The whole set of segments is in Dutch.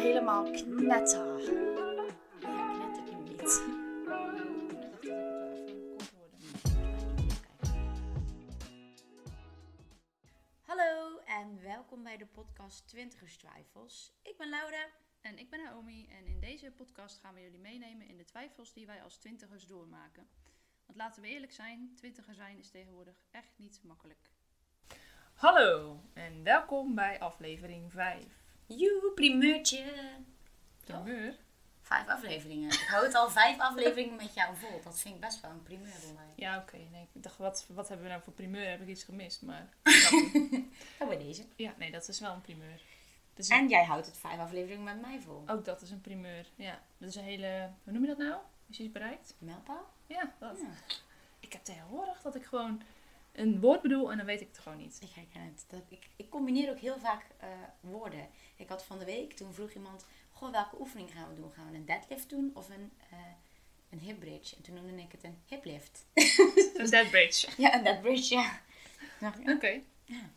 helemaal knetter. Ja, knetter ik niet. Ik dacht dat ik het wel even kort worden. Hallo en welkom bij de podcast Twintigerstwijfels. Ik ben Laura. En ik ben Naomi en in deze podcast gaan we jullie meenemen in de twijfels die wij als twintigers doormaken. Want laten we eerlijk zijn, twintiger zijn is tegenwoordig echt niet makkelijk. Hallo en welkom bij aflevering 5. Joe, primeurtje. Primeur? Vijf afleveringen. Ik hou het al vijf afleveringen met jou vol. Dat vind ik best wel een primeur voor mij. Ja, oké. Nee, ik dacht, wat, wat hebben we nou voor primeur? Heb ik iets gemist? Maar Oh, bij deze. ja, nee, dat is wel een primeur. Dus een- En jij houdt het vijf afleveringen met mij vol. ook dat is een primeur. Ja, dat is een hele... Hoe noem je dat nou? Is je iets bereikt? Mijlpaal? Ja, dat. Ja. Ik heb tegenwoordig dat ik gewoon een woord bedoel en dan weet ik het gewoon niet. Ik herken het. Dat, ik, ik combineer ook heel vaak eh, woorden. Ik had van de week, toen vroeg iemand... Goh, welke oefening gaan we doen? Gaan we een deadlift doen of een, eh een hip bridge? En toen noemde ik het een hip lift. Een dead bridge. ja, een dead bridge, ja. Nou, ja. Oké. Ja.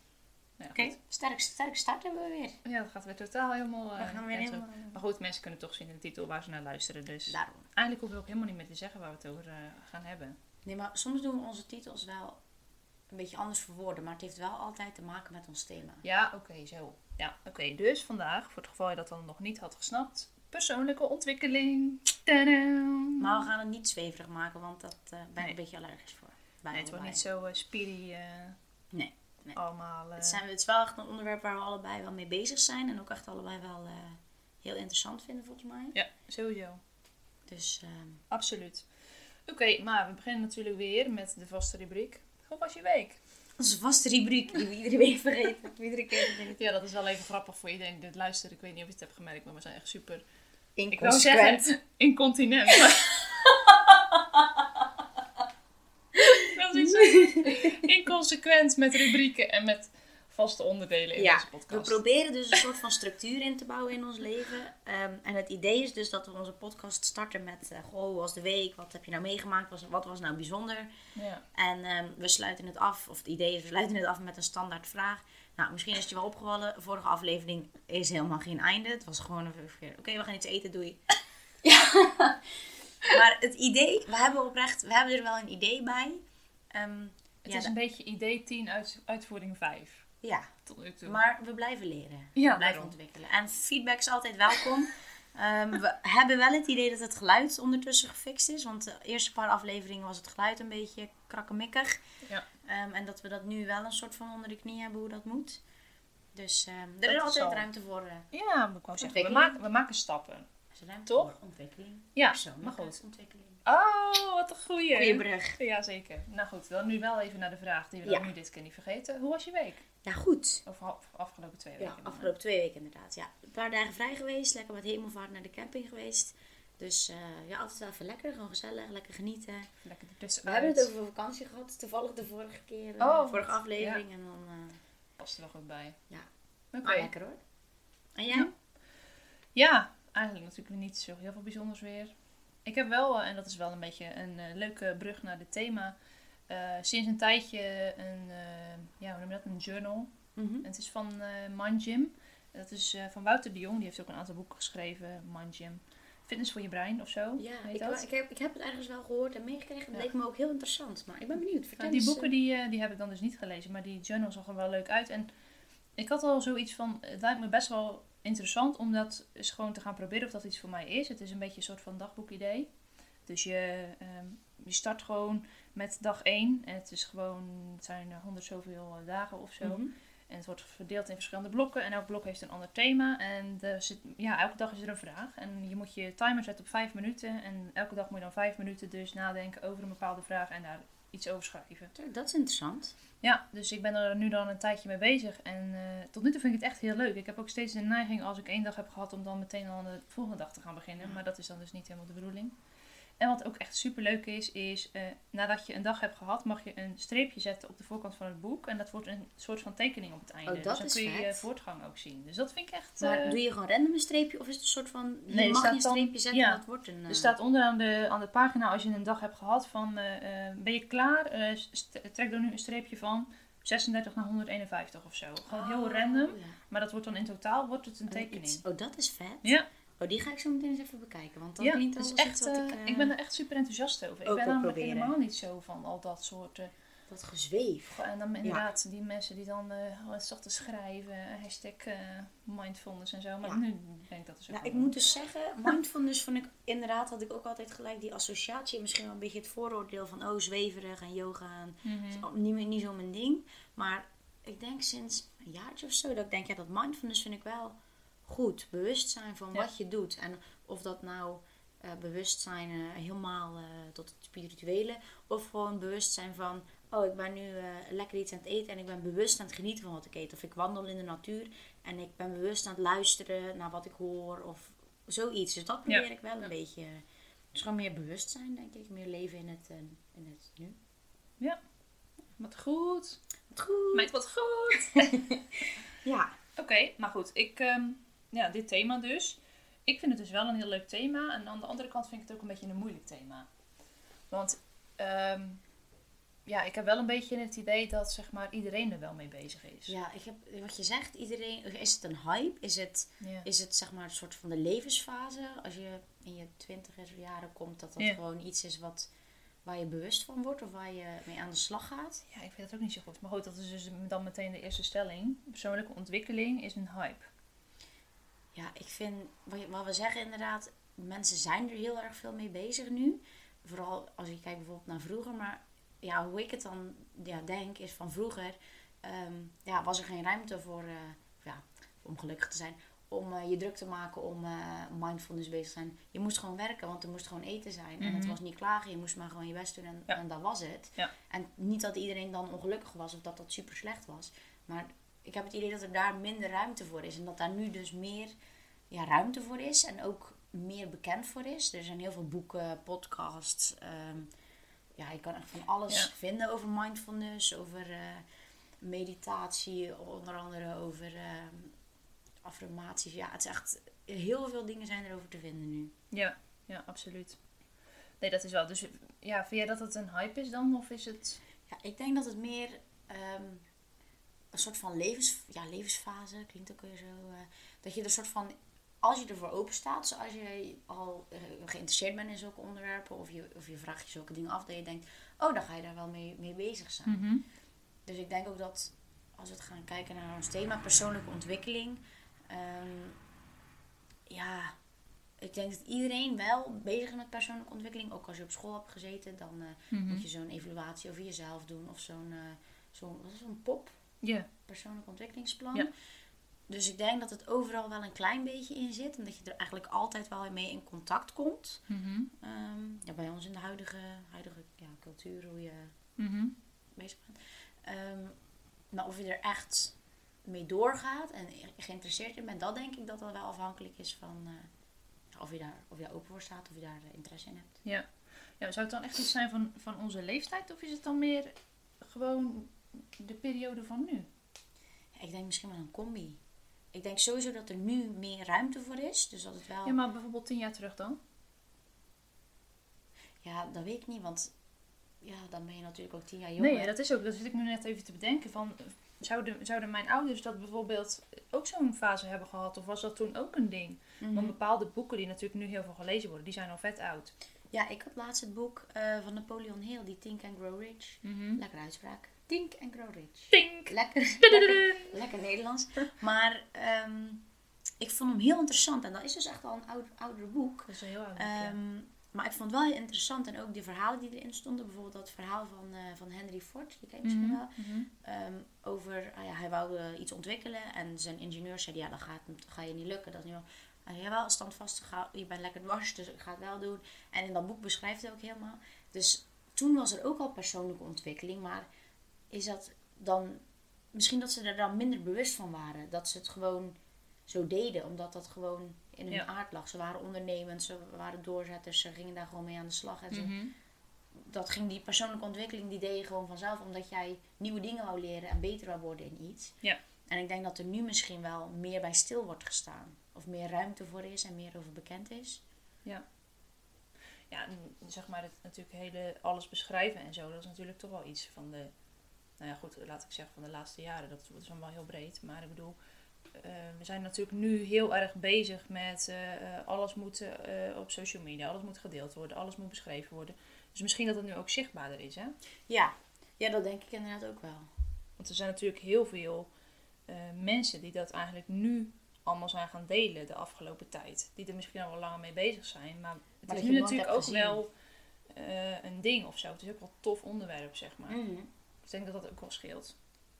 Ja, Oké, goed. sterk, sterk start hebben we weer. Ja, dat gaat weer totaal helemaal... eh, We gaan weer helemaal... Maar goed, mensen kunnen toch zien in de titel waar ze naar luisteren. Dus Daarom. eigenlijk hoeven we ook helemaal niet meer te zeggen waar we het over eh, gaan hebben. Nee, maar soms doen we onze titels wel een beetje anders verwoorden. Maar het heeft wel altijd te maken met ons thema. Ja, oké, zo. Ja, oké. Dus vandaag, voor het geval je dat dan nog niet had gesnapt, persoonlijke ontwikkeling. Tadaa. Maar we gaan het niet zweverig maken, want dat eh, ben ik Nee. een beetje allergisch voor. Bij Nee, het wordt niet zo uh, speedy eh, Nee. nee. allemaal. Het, zijn, het is wel echt een onderwerp waar we allebei wel mee bezig zijn. En ook echt allebei wel heel interessant vinden, volgens mij. Ja, sowieso. Dus ehm, Absoluut. Oké, maar we beginnen natuurlijk weer met de vaste rubriek. Hoe was je week? onze vaste rubriek die we iedere week vergeten. Iedere keer vergeten. Ja, dat is wel even grappig voor iedereen die dit luistert. Ik weet niet of je het hebt gemerkt, maar we zijn echt super... Ik wou Inconsequent. zeggen, incontinent. dat is inconsequent met rubrieken en met vaste onderdelen in Ja, deze we podcast. proberen dus een soort van structuur in te bouwen in ons leven. Ehm, en het idee is dus dat we onze podcast starten met... eh, goh, hoe was de week? Wat heb je nou meegemaakt? Was, wat was nou bijzonder? Ja. En ehm, we sluiten het af, of het idee is, we sluiten het af met een standaard vraag. Nou, misschien is het je wel opgevallen, vorige aflevering is helemaal geen einde. Het was gewoon een oké, we gaan iets eten, doei. ja. Maar het idee, we hebben oprecht, we hebben er wel een idee bij. Ehm, Het ja, is een beetje idee 10 uit, uitvoering 5. Ja, Tot nu toe. maar we blijven leren. Ja, we blijven daarom. ontwikkelen. En feedback is altijd welkom. Ehm, we hebben wel het idee dat het geluid ondertussen gefixt is. Want de eerste paar afleveringen was het geluid een beetje krakkemikkig. Ja. Ehm, en dat we dat nu wel een soort van onder de knie hebben hoe dat moet. Dus ehm, er is is altijd al- ruimte voor. eh, Ja, ik zeggen, we maken, we maken stappen. er is ruimte Toch? voor ontwikkeling. Ja, maar goed. ontwikkeling. Oh, wat een goeie. Goeie brug. Ja, zeker. Nou goed, dan nu wel even naar de vraag die we Ja. dan nu dit keer niet vergeten. Hoe was je week? Ja, goed. Of af- afgelopen twee weken? Ja, dan, afgelopen twee weken inderdaad. Ja. Een paar dagen vrij geweest. Lekker met hemelvaart naar de camping geweest. Dus eh, ja, altijd wel even lekker. Gewoon gezellig. Lekker genieten. Lekker ertussen We hebben het over vakantie gehad, toevallig de vorige keer, eh, Oh, vorige aflevering. En dan, eh, Past er wel goed bij. Ja. Oké. lekker hoor. En jij? Ja. Ja, eigenlijk natuurlijk niet zo heel veel bijzonders weer. Ik heb wel, eh, en dat is wel een beetje een eh, leuke brug naar dit thema, eh, sinds een tijdje een, ja, hoe noem je dat, een journal. Mhm. En het is van Gym. Dat is van Wouter de Jong, die heeft ook een aantal boeken geschreven, Mind Gym. Fitness voor je brein of zo, Ja, ik, ik, heb, ik heb het ergens wel gehoord en meegekregen. Het Ja. leek me ook heel interessant. Maar ik ben benieuwd. Vertel Nou, die boeken die, die heb ik dan dus niet gelezen, maar die journal zag er wel leuk uit. En ik had al zoiets van, het lijkt me best wel interessant om dat eens gewoon te gaan proberen of dat iets voor mij is. Het is een beetje een soort van dagboekidee. Dus je, ehm, je start gewoon met dag 1 en het is gewoon, het zijn er honderd zoveel eh, dagen of zo. mhm. En het wordt verdeeld in verschillende blokken. En elk blok heeft een ander thema. En er zit, ja, elke dag is er een vraag. En je moet je timer zetten op vijf minuten. En elke dag moet je dan vijf minuten dus nadenken over een bepaalde vraag en daar iets over schrijven. Dat is interessant. Ja, dus ik ben er nu dan een tijdje mee bezig. En eh, tot nu toe vind ik het echt heel leuk. Ik heb ook steeds de neiging als ik één dag heb gehad om dan meteen al aan de volgende dag te gaan beginnen. Maar dat is dan dus niet helemaal de bedoeling. En wat ook echt super leuk is, is eh, nadat je een dag hebt gehad, mag je een streepje zetten op de voorkant van het boek. En dat wordt een soort van tekening op het einde. Oh, dus dan kun je je voortgang ook zien. Dus dat vind ik echt... Maar eh, doe je gewoon random een streepje of is het een soort van... Je Nee, mag je een dan- streepje zetten ja. dat wordt een... eh, Er staat onderaan de, aan de pagina, als je een dag hebt gehad, van eh, eh, ben je klaar? Eh, trek er nu een streepje van 36 naar 151 of zo. Gewoon heel Oh, random. ja. Maar dat wordt dan in totaal wordt het een Oh, tekening. Oh, dat is vet. Ja, Oh, die ga ik zo meteen eens even bekijken. Want dat ja klinkt wel echt, wat eh, ik... ik, eh, ben er echt super enthousiast over. Ik ben namelijk helemaal niet zo van al dat soort... eh, Dat gezweef. en dan inderdaad die mensen die dan zat te schrijven, hashtag mindfulness en zo. Maar Ja. nu denk ik dat is ook Nou, ik moet dus zeggen, mindfulness vond ik inderdaad, had ik ook altijd gelijk die associatie. Misschien wel een beetje het vooroordeel van, oh, zweverig en yoga en Mhm. is niet, meer- niet zo mijn ding. Maar ik denk sinds een jaartje of zo, dat ik denk, ja, dat mindfulness vind ik wel goed. Bewustzijn van Ja. wat je doet. En of dat nou eh, bewustzijn eh, helemaal eh, tot het spirituele, of gewoon bewustzijn van, oh, ik ben nu lekker iets aan het eten en ik ben bewust aan het genieten van wat ik eet. Of ik wandel in de natuur en ik ben bewust aan het luisteren naar wat ik hoor, of zoiets. Dus dat probeer ik wel een Ja. beetje. Dus gewoon meer bewustzijn, denk ik. Meer leven in het, in het nu. Wat goed. Goed. Meid, wat goed. Ja. Oké, maar goed. Ik, ehm, ja, dit thema dus. Ik vind het dus wel een heel leuk thema. En aan de andere kant vind ik het ook een beetje een moeilijk thema. Want ehm, ja, ik heb wel een beetje het idee dat zeg maar, iedereen er wel mee bezig is. Ja, ik heb, wat je zegt, iedereen, is het een hype? Is het, Ja. is het zeg maar een soort van de levensfase? Als je in je twintiger jaren komt, dat dat Ja. gewoon iets is wat, waar je bewust van wordt of waar je mee aan de slag gaat? Ja, ik weet het ook niet zo goed. Maar goed, dat is dus dan meteen de eerste stelling. Persoonlijke ontwikkeling is een hype. Ja, ik vind, wat, we zeggen inderdaad, mensen zijn er heel erg veel mee bezig nu. Vooral als je kijkt bijvoorbeeld naar vroeger. Maar ja, hoe ik het dan ja, denk, is van vroeger ehm, ja, was er geen ruimte voor, eh, ja, om gelukkig te zijn. Om eh, je druk te maken, om eh, mindfulness bezig te zijn. Je moest gewoon werken, want er moest gewoon eten zijn. En het Mhm. was niet klagen, je moest maar gewoon je best doen en, Ja. en dat was het. Ja. En niet dat iedereen dan ongelukkig was of dat dat super slecht was. Maar ik heb het idee dat er daar minder ruimte voor is. En dat daar nu dus meer ja, ruimte voor is. En ook meer bekend voor is. Er zijn heel veel boeken, podcasts. ehm, ja, je kan echt van alles Ja. vinden over mindfulness. Over eh, meditatie. Onder andere over ehm, affirmaties. Ja, het is echt... Heel veel dingen zijn er over te vinden nu. Ja, ja, absoluut. Nee, dat is wel. Dus ja, vind jij dat het een hype is dan? Of is het... Ja, ik denk dat het meer ehm, een soort van levens, ja, levensfase, klinkt ook weer zo. eh, dat je er een soort van, als je ervoor open staat, zoals je al eh, geïnteresseerd bent in zulke onderwerpen, of je, of je vraagt je zulke dingen af, dat je denkt, oh, dan ga je daar wel mee, mee bezig zijn. Mhm. Dus ik denk ook dat, als we gaan kijken naar ons thema, persoonlijke ontwikkeling, ehm, ja, ik denk dat iedereen wel bezig is met persoonlijke ontwikkeling. Ook als je op school hebt gezeten, dan eh, Mhm. moet je zo'n evaluatie over jezelf doen. Of zo'n zo'n wat is het, zo'n POP, Ja. persoonlijk ontwikkelingsplan. Ja. Dus ik denk dat het overal wel een klein beetje in zit. En dat je er eigenlijk altijd wel mee in contact komt. Mhm. Ehm, ja, bij ons in de huidige, huidige ja, cultuur, hoe je Mhm. bezig bent. Ehm, maar of je er echt mee doorgaat en geïnteresseerd in bent, dat denk ik dat dat wel afhankelijk is van eh, of, je daar, of je daar open voor staat, of je daar eh, interesse in hebt. Ja. ja. Zou het dan echt iets zijn van, van onze leeftijd? Of is het dan meer gewoon de periode van nu? Ja, ik denk misschien wel een combi. Ik denk sowieso dat er nu meer ruimte voor is. Dus dat het wel. Ja, maar bijvoorbeeld tien jaar terug dan? Ja, dat weet ik niet, want ja, dan ben je natuurlijk ook tien jaar jonger. Nee, dat is ook. Dat zit ik nu net even te bedenken. Van, zouden, zouden mijn ouders dat bijvoorbeeld ook zo'n fase hebben gehad? Of was dat toen ook een ding? Mhm. Want bepaalde boeken die natuurlijk nu heel veel gelezen worden, die zijn al vet oud. Ja, ik had laatst het boek eh, van Napoleon Hill, die Think and Grow Rich. Lekker uitspraak. Think and Grow Rich. Lekker, lekker, Nederlands. Maar ehm, ik vond hem heel interessant. En dat is dus echt al een oud, ouder boek. Dat is een heel oud ja. Ehm, maar ik vond het wel heel interessant. En ook de verhalen die erin stonden. Bijvoorbeeld dat verhaal van, eh, van Henry Ford. Die ken je misschien Mhm, wel. mhm. Ehm, over, ah ja, hij wou eh, iets ontwikkelen en zijn ingenieur zei, ja, dat gaat, dat ga je niet lukken. Dat is niet wel. Hij zei, jawel, standvastig, je bent lekker dwars, dus ik ga het wel doen. En in dat boek beschrijft hij ook helemaal. Dus toen was er ook al persoonlijke ontwikkeling, maar is dat dan, misschien dat ze er dan minder bewust van waren. Dat ze het gewoon zo deden, omdat dat gewoon in hun Ja. aard lag. Ze waren ondernemend, ze waren doorzetters, ze gingen daar gewoon mee aan de slag. En ze, Mhm. dat ging die persoonlijke ontwikkeling, die deed je gewoon vanzelf. Omdat jij nieuwe dingen wou leren en beter wou worden in iets. Ja. En ik denk dat er nu misschien wel meer bij stil wordt gestaan. Of meer ruimte voor is en meer over bekend is. Ja, en zeg maar, het natuurlijk hele alles beschrijven en zo, dat is natuurlijk toch wel iets van de nou ja goed, laat ik zeggen van de laatste jaren, dat is allemaal heel breed. Maar ik bedoel, eh, we zijn natuurlijk nu heel erg bezig met eh, eh, alles moet op social media, alles moet gedeeld worden, alles moet beschreven worden. Dus misschien dat het nu ook zichtbaarder is, hè? Ja. ja, dat denk ik inderdaad ook wel. Want er zijn natuurlijk heel veel mensen die dat eigenlijk nu allemaal zijn gaan delen de afgelopen tijd. Die er misschien al wel langer mee bezig zijn. Maar het Maar is nu natuurlijk ook gezien. wel een ding of zo. Het is ook wel een tof onderwerp, zeg maar. Mhm. Dus ik denk dat dat ook wel scheelt.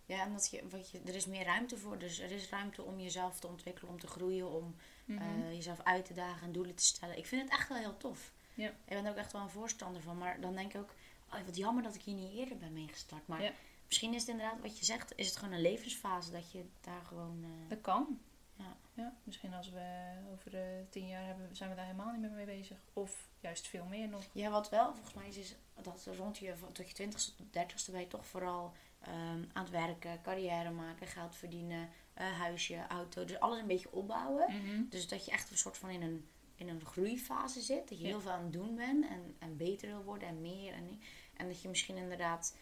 Ja, en dat je, wat je, er is meer ruimte voor. Dus er is ruimte om jezelf te ontwikkelen, om te groeien, om Mhm. eh, jezelf uit te dagen en doelen te stellen. Ik vind het echt wel heel tof. Ja. Ik ben er ook echt wel een voorstander van. Maar dan denk ik ook, oh, wat jammer dat ik hier niet eerder ben mee gestart. Maar Ja. misschien is het inderdaad wat je zegt, is het gewoon een levensfase dat je daar gewoon... eh, Dat kan. Ja. ja. Misschien als we over eh, tien jaar hebben, zijn we daar helemaal niet meer mee bezig. Of juist veel meer nog. Ja, wat wel volgens mij is, is dat rond je, tot je twintigste tot dertigste ben je toch vooral ehm, aan het werken, carrière maken, geld verdienen, eh, huisje, auto. Dus alles een beetje opbouwen. Dus dat je echt een soort van in een, in een groeifase zit. Dat je Ja. heel veel aan het doen bent en, en beter wil worden en meer. En, en dat je misschien inderdaad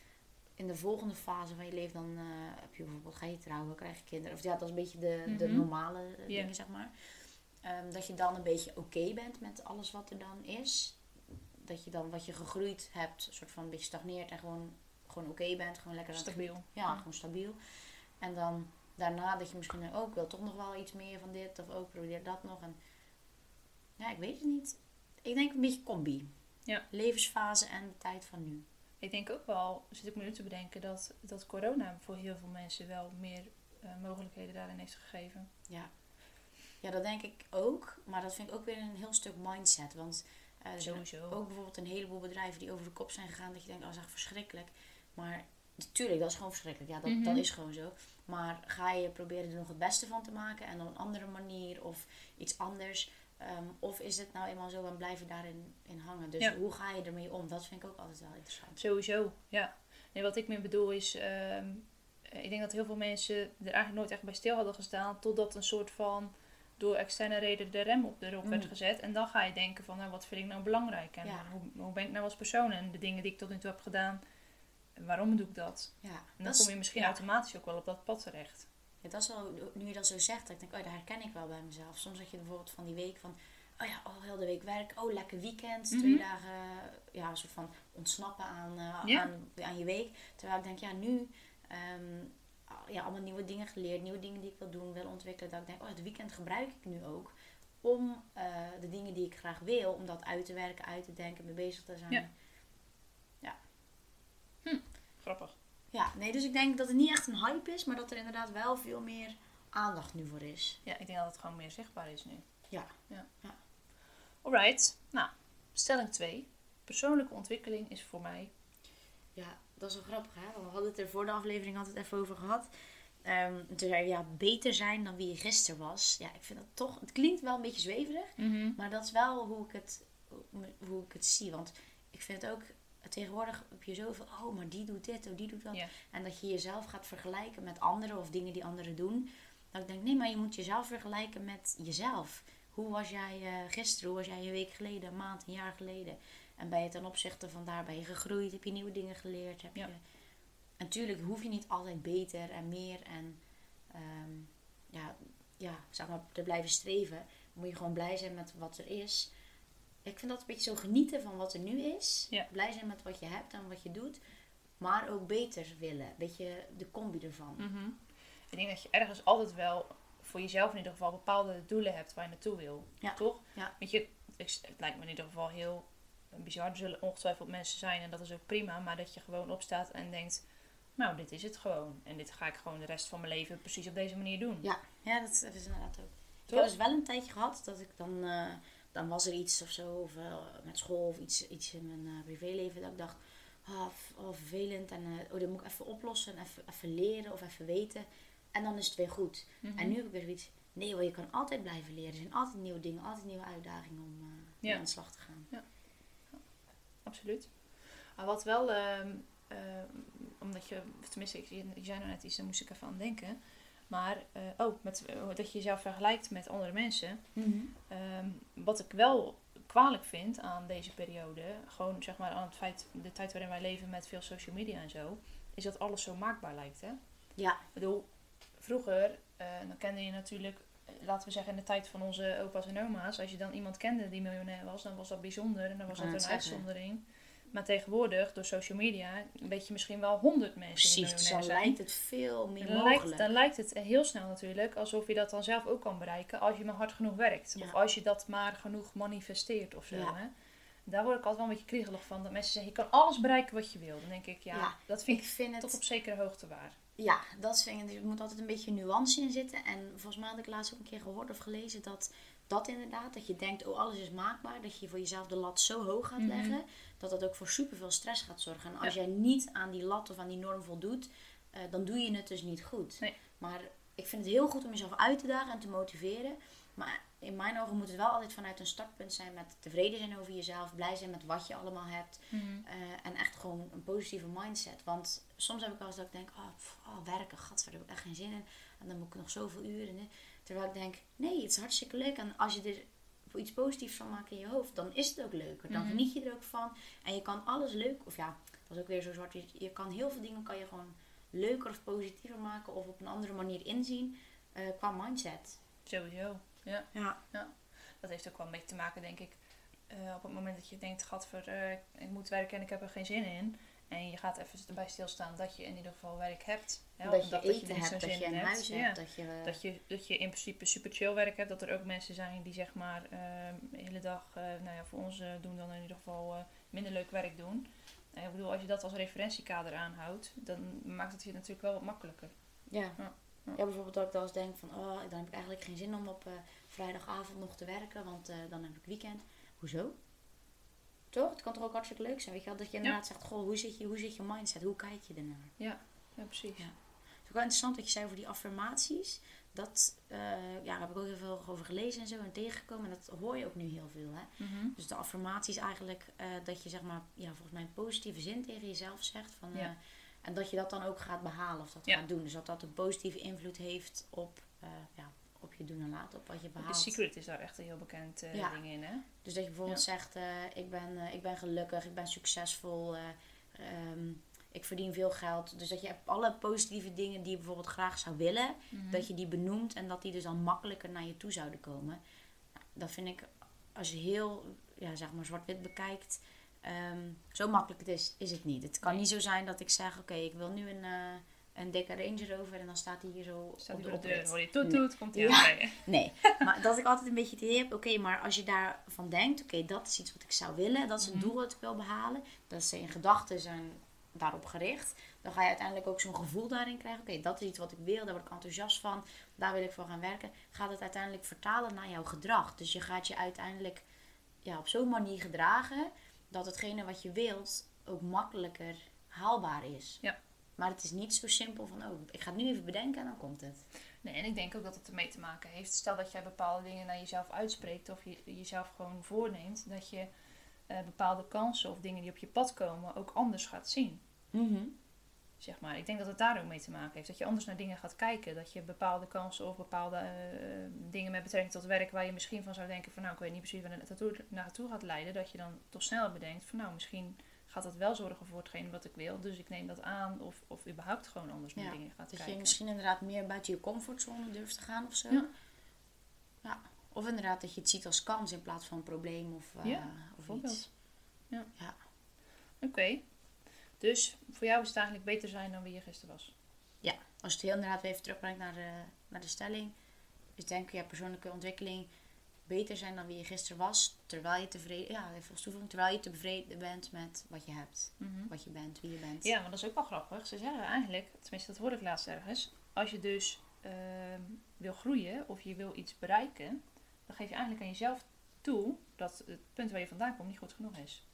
in de volgende fase van je leven dan eh, heb je bijvoorbeeld, ga je trouwen, krijg je kinderen. Of ja, dat is een beetje de, de Mhm. normale eh, dingen, zeg maar. Ehm, dat je dan een beetje oké bent met alles wat er dan is. Dat je dan wat je gegroeid hebt, soort van een beetje stagneert en gewoon, gewoon oké bent. Gewoon lekker het Stabiel. ja, gewoon stabiel. En dan daarna dat je misschien ook wil toch nog wel iets meer van dit of ook probeer dat nog. En ja, ik weet het niet. Ik denk een beetje combi. Ja. Levensfase en de tijd van nu. Ik denk ook wel, zit ik me nu te bedenken, dat, dat corona voor heel veel mensen wel meer eh, mogelijkheden daarin heeft gegeven. Ja. ja, dat denk ik ook. Maar dat vind ik ook weer een heel stuk mindset. Want eh, Sowieso. ook bijvoorbeeld een heleboel bedrijven die over de kop zijn gegaan. Dat je denkt, oh, dat is echt verschrikkelijk. Maar natuurlijk, dat is gewoon verschrikkelijk. Ja, dat, Mhm. dat is gewoon zo. Maar ga je proberen er nog het beste van te maken en op een andere manier of iets anders? Ehm, of is het nou eenmaal zo en blijven daarin in hangen? Dus Ja. hoe ga je ermee om? Dat vind ik ook altijd wel interessant. Sowieso, ja. Nee, wat ik meer bedoel is, ehm, ik denk dat heel veel mensen er eigenlijk nooit echt bij stil hadden gestaan, totdat een soort van door externe reden de rem op erop werd Mm. gezet. En dan ga je denken van, nou, wat vind ik nou belangrijk? En Ja. hoe, hoe ben ik nou als persoon? En de dingen die ik tot nu toe heb gedaan, waarom doe ik dat? Ja, En dan dat kom je misschien ja. automatisch ook wel op dat pad terecht. Ja, dat is wel, nu je dat zo zegt, dat ik denk, oh, dat herken ik wel bij mezelf. Soms had je bijvoorbeeld van die week van, oh ja, oh, heel de week werk, oh, lekker weekend, Mhm. twee dagen, ja, een soort van ontsnappen aan, eh, Ja. aan, aan je week. Terwijl ik denk, ja, nu, ehm, ja, allemaal nieuwe dingen geleerd, nieuwe dingen die ik wil doen, wil ontwikkelen. Dat ik denk, oh, het weekend gebruik ik nu ook om eh, de dingen die ik graag wil, om dat uit te werken, uit te denken, mee bezig te zijn. Ja. Ja. Grappig. Ja, nee, dus ik denk dat het niet echt een hype is, maar dat er inderdaad wel veel meer aandacht nu voor is. Ja, ik denk dat het gewoon meer zichtbaar is nu. Ja. ja. Ja. Alright, nou, stelling 2. Persoonlijke ontwikkeling is voor mij Ja, dat is wel grappig hè. We hadden het er voor de aflevering altijd even over gehad. En toen zei je, ja, beter zijn dan wie je gisteren was. Ja, ik vind dat toch, het klinkt wel een beetje zweverig. Maar dat is wel hoe ik het, hoe ik het zie. Want ik vind het ook, tegenwoordig heb je zoveel, oh, maar die doet dit, oh, die doet dat. En dat je jezelf gaat vergelijken met anderen of dingen die anderen doen. Dat ik denk, nee, maar je moet jezelf vergelijken met jezelf. Hoe was jij eh, gisteren? Hoe was jij een week geleden, een maand, een jaar geleden? En ben je ten opzichte van daar ben je gegroeid? Heb je nieuwe dingen geleerd? Heb Ja. je... En natuurlijk hoef je niet altijd beter en meer en ehm, ja, ja, zeg maar, te blijven streven. Moet je gewoon blij zijn met wat er is. Ik vind dat een beetje zo genieten van wat er nu is. Ja. Blij zijn met wat je hebt en wat je doet. Maar ook beter willen. Een beetje de combi ervan. Mhm. Ik denk dat je ergens altijd wel voor jezelf in ieder geval bepaalde doelen hebt waar je naartoe wil. Ja. Toch? Ja. Weet je, ik- het lijkt me in ieder geval heel bizar. Er zullen ongetwijfeld mensen zijn en dat is ook prima. Maar dat je gewoon opstaat en denkt, nou dit is het gewoon. En dit ga ik gewoon de rest van mijn leven precies op deze manier doen. Ja, ja dat, is inderdaad ook. Ik Toch? heb dus wel een tijdje gehad dat ik dan, eh, dan was er iets of zo, of eh, met school of iets, iets in mijn eh, privéleven, dat ik dacht, ah, oh, vervelend en eh, oh, dat moet ik even oplossen, even, even leren of even weten. En dan is het weer goed. Mhm. En nu heb ik weer zoiets, nee, want je kan altijd blijven leren. Er zijn altijd nieuwe dingen, altijd nieuwe uitdagingen om Ja. aan de slag te gaan. Absoluut. Maar wat wel, ehm, ehm, omdat je, tenminste, ik, je je zei nou net iets, daar moest ik even aan denken. Maar, eh, oh, met, eh, dat je jezelf vergelijkt met andere mensen. Ehm, wat ik wel kwalijk vind aan deze periode, gewoon zeg maar aan het feit, de tijd waarin wij leven met veel social media en zo, is dat alles zo maakbaar lijkt. Hè? Ja. Ik bedoel, vroeger, eh, dan kende je natuurlijk, laten we zeggen in de tijd van onze opa's en oma's, als je dan iemand kende die miljonair was, dan was dat bijzonder en dan was dat een zeggen. Maar tegenwoordig, door social media, weet je misschien wel honderd mensen Precies, dan zijn. lijkt het veel meer Dan mogelijk. lijkt, dan lijkt het heel snel natuurlijk alsof je dat dan zelf ook kan bereiken als je maar hard genoeg werkt. Ja. Of als je dat maar genoeg manifesteert of zo. Ja. Hè? Daar word ik altijd wel een beetje kriegelig van. Dat mensen zeggen, je kan alles bereiken wat je wil. Dan denk ik, ja, Ja, dat vind ik ik vind tot het, op zekere hoogte waar. ja, dat vind ik, er moet altijd een beetje nuance in zitten. En volgens mij had ik laatst ook een keer gehoord of gelezen dat dat inderdaad, dat je denkt, oh alles is maakbaar. Dat je voor jezelf de lat zo hoog gaat Mhm. leggen, dat dat ook voor superveel stress gaat zorgen. En als Ja. jij niet aan die lat of aan die norm voldoet, eh, dan doe je het dus niet goed. Nee. Maar ik vind het heel goed om jezelf uit te dagen en te motiveren. Maar in mijn ogen moet het wel altijd vanuit een startpunt zijn met tevreden zijn over jezelf, blij zijn met wat je allemaal hebt. Eh, en echt gewoon een positieve mindset. Want soms heb ik wel eens dat ik denk, oh, pff, oh werken, gat, daar heb ik echt geen zin in. En dan moet ik nog zoveel uren. hè. Terwijl ik denk, nee, het is hartstikke leuk. En als je er iets positiefs van maakt in je hoofd, dan is het ook leuker. Dan Mhm. geniet je er ook van. En je kan alles leuk, of ja, dat is ook weer zo zwart. Je, je kan heel veel dingen kan je gewoon leuker of positiever maken. Of op een andere manier inzien eh, qua mindset. Sowieso. Ja. Ja. Dat heeft ook wel een beetje te maken, denk ik. eh, op het moment dat je denkt, gadver, eh ik moet werken en ik heb er geen zin in. En je gaat even erbij stilstaan dat je in ieder geval werk hebt. Hè, dat je eten niet hebt, dat je in een huis Ja. hebt. Dat je, Dat je, dat je in principe super chill werk hebt. Dat er ook mensen zijn die zeg maar eh, de hele dag, eh, nou ja, voor ons eh, doen dan in ieder geval eh, minder leuk werk doen. En ik bedoel, als je dat als referentiekader aanhoudt, dan maakt het je natuurlijk wel wat makkelijker. Ja. Ja. Ja. Ja. bijvoorbeeld dat ik wel eens denk van, oh, dan heb ik eigenlijk geen zin om op eh, vrijdagavond nog te werken, want eh, dan heb ik weekend. Hoezo? Toch? Het kan toch ook hartstikke leuk zijn, weet je wel? Dat je inderdaad zegt, goh, hoe zit je, hoe zit je mindset? Hoe kijk je ernaar? Ja, precies. Ja. Het is ook wel interessant wat je zei over die affirmaties. Dat, eh, ja, daar heb ik ook heel veel over gelezen en zo en tegengekomen. En dat hoor je ook nu heel veel, hè? Mhm. Dus de affirmaties eigenlijk, dat je zeg maar, ja, volgens mij een positieve zin tegen jezelf zegt. Van, Ja. En dat je dat dan ook gaat behalen of dat Ja. gaat doen. Dus dat dat een positieve invloed heeft op, eh, ja, op je doen en laten, op wat je behaalt. Secret is daar echt een heel bekend eh, Ja. ding in, hè? Dus dat je bijvoorbeeld zegt, eh, ik, ben, ik ben gelukkig, ik ben succesvol, eh, ehm, ik verdien veel geld. Dus dat je alle positieve dingen die je bijvoorbeeld graag zou willen, Mhm. dat je die benoemt en dat die dus dan makkelijker naar je toe zouden komen. Nou, dat vind ik, als je heel ja, zeg maar zwart-wit bekijkt, ehm, zo makkelijk het is, is het niet. Het kan Nee. niet zo zijn dat ik zeg, oké, ik wil nu een, eh, een dikke Range Rover en dan staat hij hier zo Staat op de deur, hoor je toet Nee. komt hij Ja. aanrijden. Nee, maar dat ik altijd een beetje het idee heb, oké, maar als je daarvan denkt, oké, dat is iets wat ik zou willen, dat is een Mhm. doel dat ik wil behalen, dat ze in gedachten zijn daarop gericht, dan ga je uiteindelijk ook zo'n gevoel daarin krijgen, oké, dat is iets wat ik wil, daar word ik enthousiast van, daar wil ik voor gaan werken, gaat het uiteindelijk vertalen naar jouw gedrag. Dus je gaat je uiteindelijk ja, op zo'n manier gedragen, dat hetgene wat je wilt ook makkelijker haalbaar is. Ja. Maar het is niet zo simpel van, oh, ik ga het nu even bedenken en dan komt het. Nee, en ik denk ook dat het ermee te maken heeft. Stel dat jij bepaalde dingen naar jezelf uitspreekt of je jezelf gewoon voorneemt, dat je eh, bepaalde kansen of dingen die op je pad komen ook anders gaat zien. Mhm. Zeg maar. Ik denk dat het daar ook mee te maken heeft. Dat je anders naar dingen gaat kijken. Dat je bepaalde kansen of bepaalde eh, dingen met betrekking tot werk waar je misschien van zou denken van nou ik weet niet precies waar het naartoe, gaat leiden. Dat je dan toch sneller bedenkt van nou misschien gaat dat wel zorgen voor hetgeen wat ik wil. Dus ik neem dat aan of, of überhaupt gewoon anders naar Ja, dingen gaat Dat kijken. je misschien inderdaad meer buiten je comfortzone durft te gaan of zo. Ja. Ja. Of inderdaad dat je het ziet als kans in plaats van een probleem of, eh Ja, of iets. Oké. Dus voor jou is het eigenlijk beter zijn dan wie je gisteren was. Ja, als het heel inderdaad weer even terugbrengt naar de, naar de stelling. Dus denk je persoonlijke ontwikkeling beter zijn dan wie je gisteren was. Terwijl je tevreden, ja, even als toevoeging, terwijl je tevreden bent met wat je hebt. Wat je bent, wie je bent. Ja, maar dat is ook wel grappig. Ze zeggen eigenlijk, tenminste dat hoorde ik laatst ergens. Als je dus ehm, wil groeien of je wil iets bereiken, dan geef je eigenlijk aan jezelf toe dat het punt waar je vandaan komt niet goed genoeg is.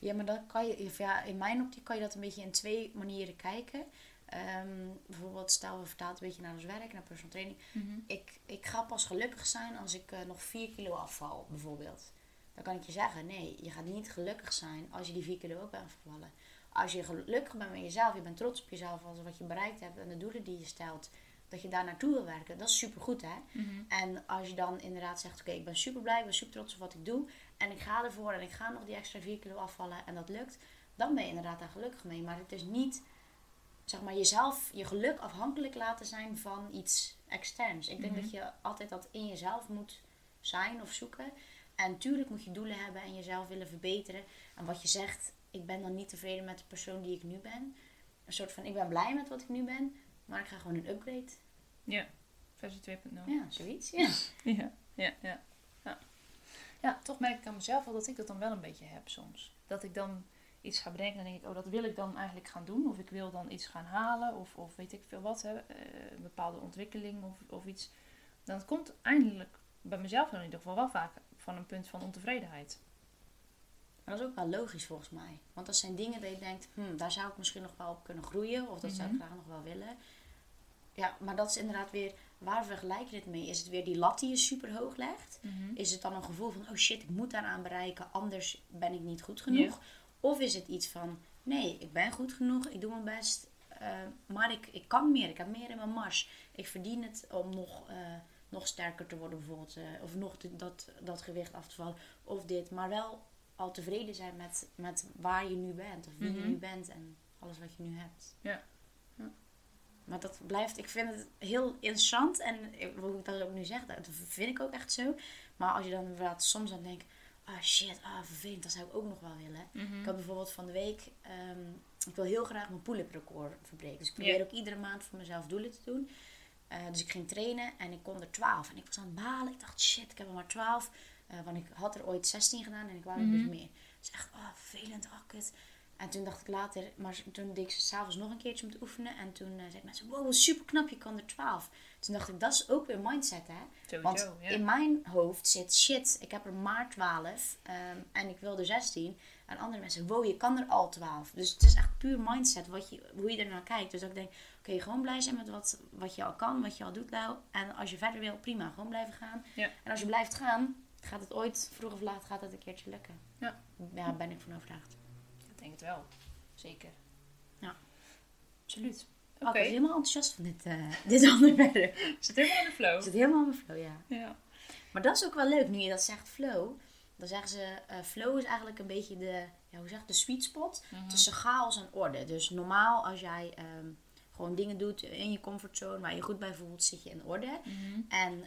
Ja, maar dan kan je, of ja, in mijn optiek kan je dat een beetje in twee manieren kijken. Ehm, bijvoorbeeld, stel we het een beetje naar ons werk, naar personal training. Ik, ik ga pas gelukkig zijn als ik eh, nog 4 kilo afval, bijvoorbeeld. Dan kan ik je zeggen, nee, je gaat niet gelukkig zijn als je die 4 kilo ook bent afgevallen. Als je gelukkig bent met jezelf, je bent trots op jezelf als wat je bereikt hebt en de doelen die je stelt, dat je daar naartoe wil werken, dat is supergoed hè. En als je dan inderdaad zegt, oké, ik ben super blij, ik ben super trots op wat ik doe. En ik ga ervoor en ik ga nog die extra 4 kilo afvallen en dat lukt. Dan ben je inderdaad daar gelukkig mee. Maar het is niet zeg maar, jezelf, je geluk afhankelijk laten zijn van iets externs. Ik denk Mhm. dat je altijd dat in jezelf moet zijn of zoeken. En tuurlijk moet je doelen hebben en jezelf willen verbeteren. En wat je zegt, ik ben dan niet tevreden met de persoon die ik nu ben. Een soort van, ik ben blij met wat ik nu ben, maar ik ga gewoon een upgrade. Ja, versie 2.0. Ja, zoiets. Ja. Ja, ja, ja, ja. Toch merk ik aan mezelf wel dat ik dat dan wel een beetje heb soms. Dat ik dan iets ga bedenken en dan denk ik, oh, dat wil ik dan eigenlijk gaan doen. Of ik wil dan iets gaan halen, of, of weet ik veel wat, hè, eh, een bepaalde ontwikkeling of, of iets. Dan komt eindelijk bij mezelf in ieder geval wel vaak van een punt van ontevredenheid. Dat is ook wel logisch volgens mij. Want dat zijn dingen dat je denkt, hm, daar zou ik misschien nog wel op kunnen groeien. Of dat zou ik Mhm. graag nog wel willen. Ja, maar dat is inderdaad weer, waar vergelijk je dit mee? Is het weer die lat die je super hoog legt? Is het dan een gevoel van, oh shit, ik moet daaraan bereiken, anders ben ik niet goed genoeg? Of is het iets van, nee, ik ben goed genoeg, ik doe mijn best, eh, maar ik, ik kan meer, ik heb meer in mijn mars. Ik verdien het om nog, eh, nog sterker te worden bijvoorbeeld, eh, of nog te- dat, dat gewicht af te vallen, of dit. Maar wel al tevreden zijn met, met waar je nu bent, of wie je Mhm. nu bent en alles wat je nu hebt. Ja. Ja. Maar dat blijft, ik vind het heel interessant. En ik- hoe ik dat ook nu zeg, dat vind ik ook echt zo. Maar als je dan inderdaad soms dan denkt, ah shit, ah vervelend, dat zou ik ook nog wel willen. Mhm. Ik had bijvoorbeeld van de week, ehm, ik wil heel graag mijn pull-up record verbreken. Dus ik probeer ook iedere maand voor mezelf doelen te doen. Eh, dus ik ging trainen en ik kon er 12. En ik was aan het balen. Ik dacht, shit, ik heb er maar 12. Eh, want ik had er ooit 16 gedaan en ik wou er Mhm. dus meer. Dus echt, ah, vervelend, ah, kut. En toen dacht ik later, maar toen deed ik ze s'avonds nog een keertje om te oefenen. En toen uh, zei mensen, wow, super knap, je kan er 12. Toen dacht ik, dat is ook weer mindset, hè. Sowieso, Want ja. in mijn hoofd zit, shit, ik heb er maar 12. ehm, en ik wil er 16. En andere mensen, wow, je kan er al 12. Dus het is echt puur mindset, wat je, hoe je er naar kijkt. Dus dat ik denk, oké, gewoon blij zijn met wat, wat je al kan, wat je al doet, Lau. En als je verder wil, prima, gewoon blijven gaan. Ja. En als je blijft gaan, gaat het ooit, vroeg of laat, gaat het een keertje lukken. Ja. Daar ben ik van overtuigd. Ik denk het wel. Zeker. Ja. Absoluut. Oh, Oké. ik ben helemaal enthousiast van dit, eh, dit onderwerp. Zit helemaal in de flow. zit helemaal in mijn flow, ja. Ja. Maar dat is ook wel leuk, nu je dat zegt, flow. Dan zeggen ze, eh, flow is eigenlijk een beetje de, ja, hoe zeg de sweet spot Mhm. tussen chaos en orde. Dus normaal als jij ehm, gewoon dingen doet in je comfortzone waar je goed bij voelt, zit je in orde. Mhm. En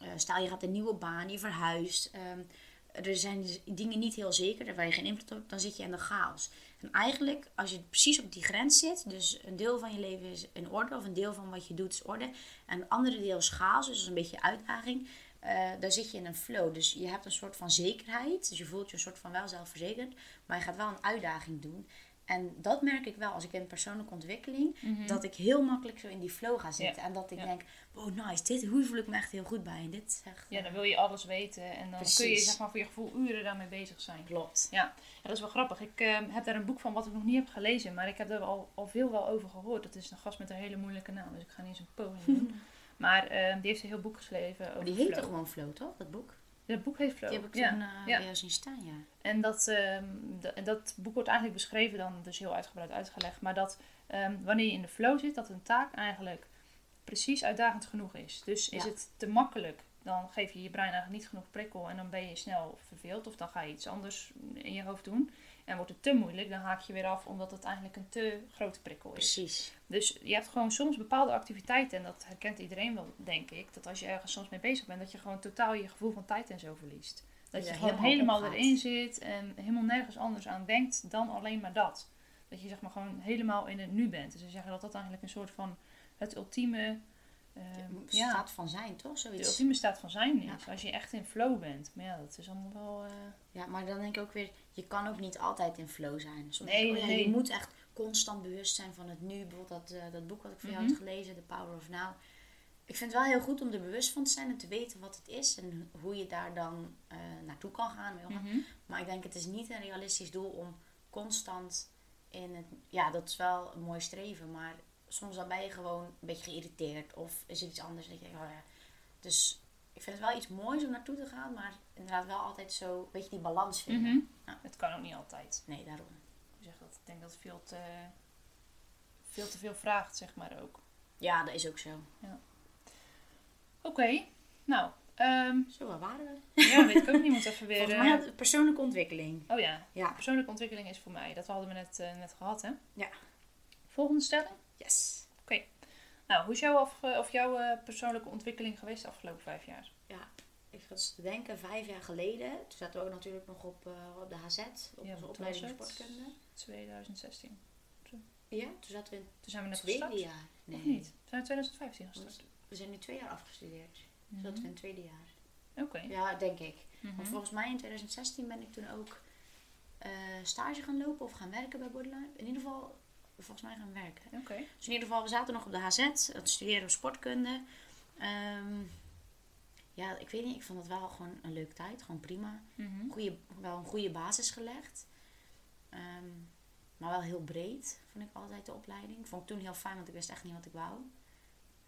eh, stel je gaat een nieuwe baan, je verhuist. ehm, er zijn dus dingen niet heel zeker, waar je geen invloed op hebt, dan zit je in de chaos. En eigenlijk, als je precies op die grens zit, dus een deel van je leven is in orde, of een deel van wat je doet is orde, en een andere deel is chaos, dus dat is een beetje uitdaging, eh daar zit je in een flow. Dus je hebt een soort van zekerheid, dus je voelt je een soort van wel zelfverzekerd, maar je gaat wel een uitdaging doen. En dat merk ik wel als ik in persoonlijke ontwikkeling, dat ik heel makkelijk zo in die flow ga zitten. En dat ik Ja. denk, wow nice, dit, hoe voel ik me echt heel goed bij. En dit is echt, Ja, dan wil je alles weten en dan kun je zeg maar, voor je gevoel uren daarmee bezig zijn. klopt. Ja, dat is wel grappig. Ik eh, heb daar een boek van wat ik nog niet heb gelezen, maar ik heb er al, al veel wel over gehoord. Dat is een gast met een hele moeilijke naam, dus ik ga niet eens een poging doen. Maar eh, die heeft een heel boek geschreven over Maar die heet flow. toch gewoon Flow, toch? Dat boek? Dat boek heet Flow. Die heb ik toen eh, ja. bij jou zien staan, ja. En dat, ehm, dat boek wordt eigenlijk beschreven, dan dus heel uitgebreid uitgelegd. Maar dat ehm, wanneer je in de flow zit, dat een taak eigenlijk precies uitdagend genoeg is. Dus is Ja. het te makkelijk, dan geef je je brein eigenlijk niet genoeg prikkel en dan ben je snel verveeld. Of dan ga je iets anders in je hoofd doen. En wordt het te moeilijk, dan haak je weer af omdat het eigenlijk een te grote prikkel is. Precies. Dus je hebt gewoon soms bepaalde activiteiten, en dat herkent iedereen wel, denk ik, dat als je ergens soms mee bezig bent, dat je gewoon totaal je gevoel van tijd en zo verliest. Dat Ja, je gewoon helemaal erin zit en helemaal nergens anders aan denkt dan alleen maar dat. Dat je zeg maar gewoon helemaal in het nu bent. Dus ze zeggen dat dat eigenlijk een soort van het ultieme, eh, ja, Staat van zijn, toch? de Zoiets. ultieme staat van zijn is. Ja. Als je echt in flow bent. Maar ja, dat is allemaal wel... eh, Ja, maar dan denk ik ook weer, je kan ook niet altijd in flow zijn. Soms Nee, oh nee. Je moet echt constant bewust zijn van het nu. Bijvoorbeeld dat, eh, dat boek wat ik voor jou Mhm. had gelezen, The Power of Now. Ik vind het wel heel goed om er bewust van te zijn en te weten wat het is. En hoe je daar dan eh, naartoe kan gaan. mhm. Maar ik denk het is niet een realistisch doel om constant in het... Ja, dat is wel een mooi streven, maar soms dan ben je gewoon een beetje geïrriteerd. Of is er iets anders dat je denkt, oh ja. Dus ik vind het wel iets moois om naartoe te gaan, maar inderdaad wel altijd zo een beetje die balans vinden. Mhm. Ja. Het kan ook niet altijd. Nee, daarom. Ik, zeg dat, ik denk dat het veel te, veel te veel vraagt, zeg maar ook. Ja, dat is ook zo. Oké, nou, ehm, Zo, waar waren we? ja, weet ik ook niet. Moet even weer. Volgens eh, mij had het persoonlijke ontwikkeling. Oh ja, Ja. persoonlijke ontwikkeling is voor mij. Dat hadden we net, eh, net gehad, hè? Ja. Volgende stelling. Yes. Nou, hoe is jouw, afge- of jouw eh, persoonlijke ontwikkeling geweest de afgelopen vijf jaar? Ik zat eens te denken, vijf jaar geleden. Toen zaten we ook natuurlijk nog op, eh, op de HZ. Op Ja, onze opleiding sportkunde. 2016. Ja, toen zaten we in Toen zijn we net gestart. jaar. Nee, Of niet? We zijn in 2015 gestart. We zijn nu twee jaar afgestudeerd. Toen zaten we Mhm. in het tweede jaar. Oké. Ja, denk ik. Mhm. Want volgens mij in 2016 ben ik toen ook eh, stage gaan lopen of gaan werken bij Borderline. In ieder geval, volgens mij gaan werken. Oké. Dus in ieder geval, we zaten nog op de HZ. Dat studeren we sportkunde. Ehm, ja, ik weet niet. Ik vond het wel gewoon een leuke tijd. Gewoon prima. Mhm. Goeie, wel een goede basis gelegd. Ehm, maar wel heel breed, vond ik altijd de opleiding. Vond ik toen heel fijn, want ik wist echt niet wat ik wou.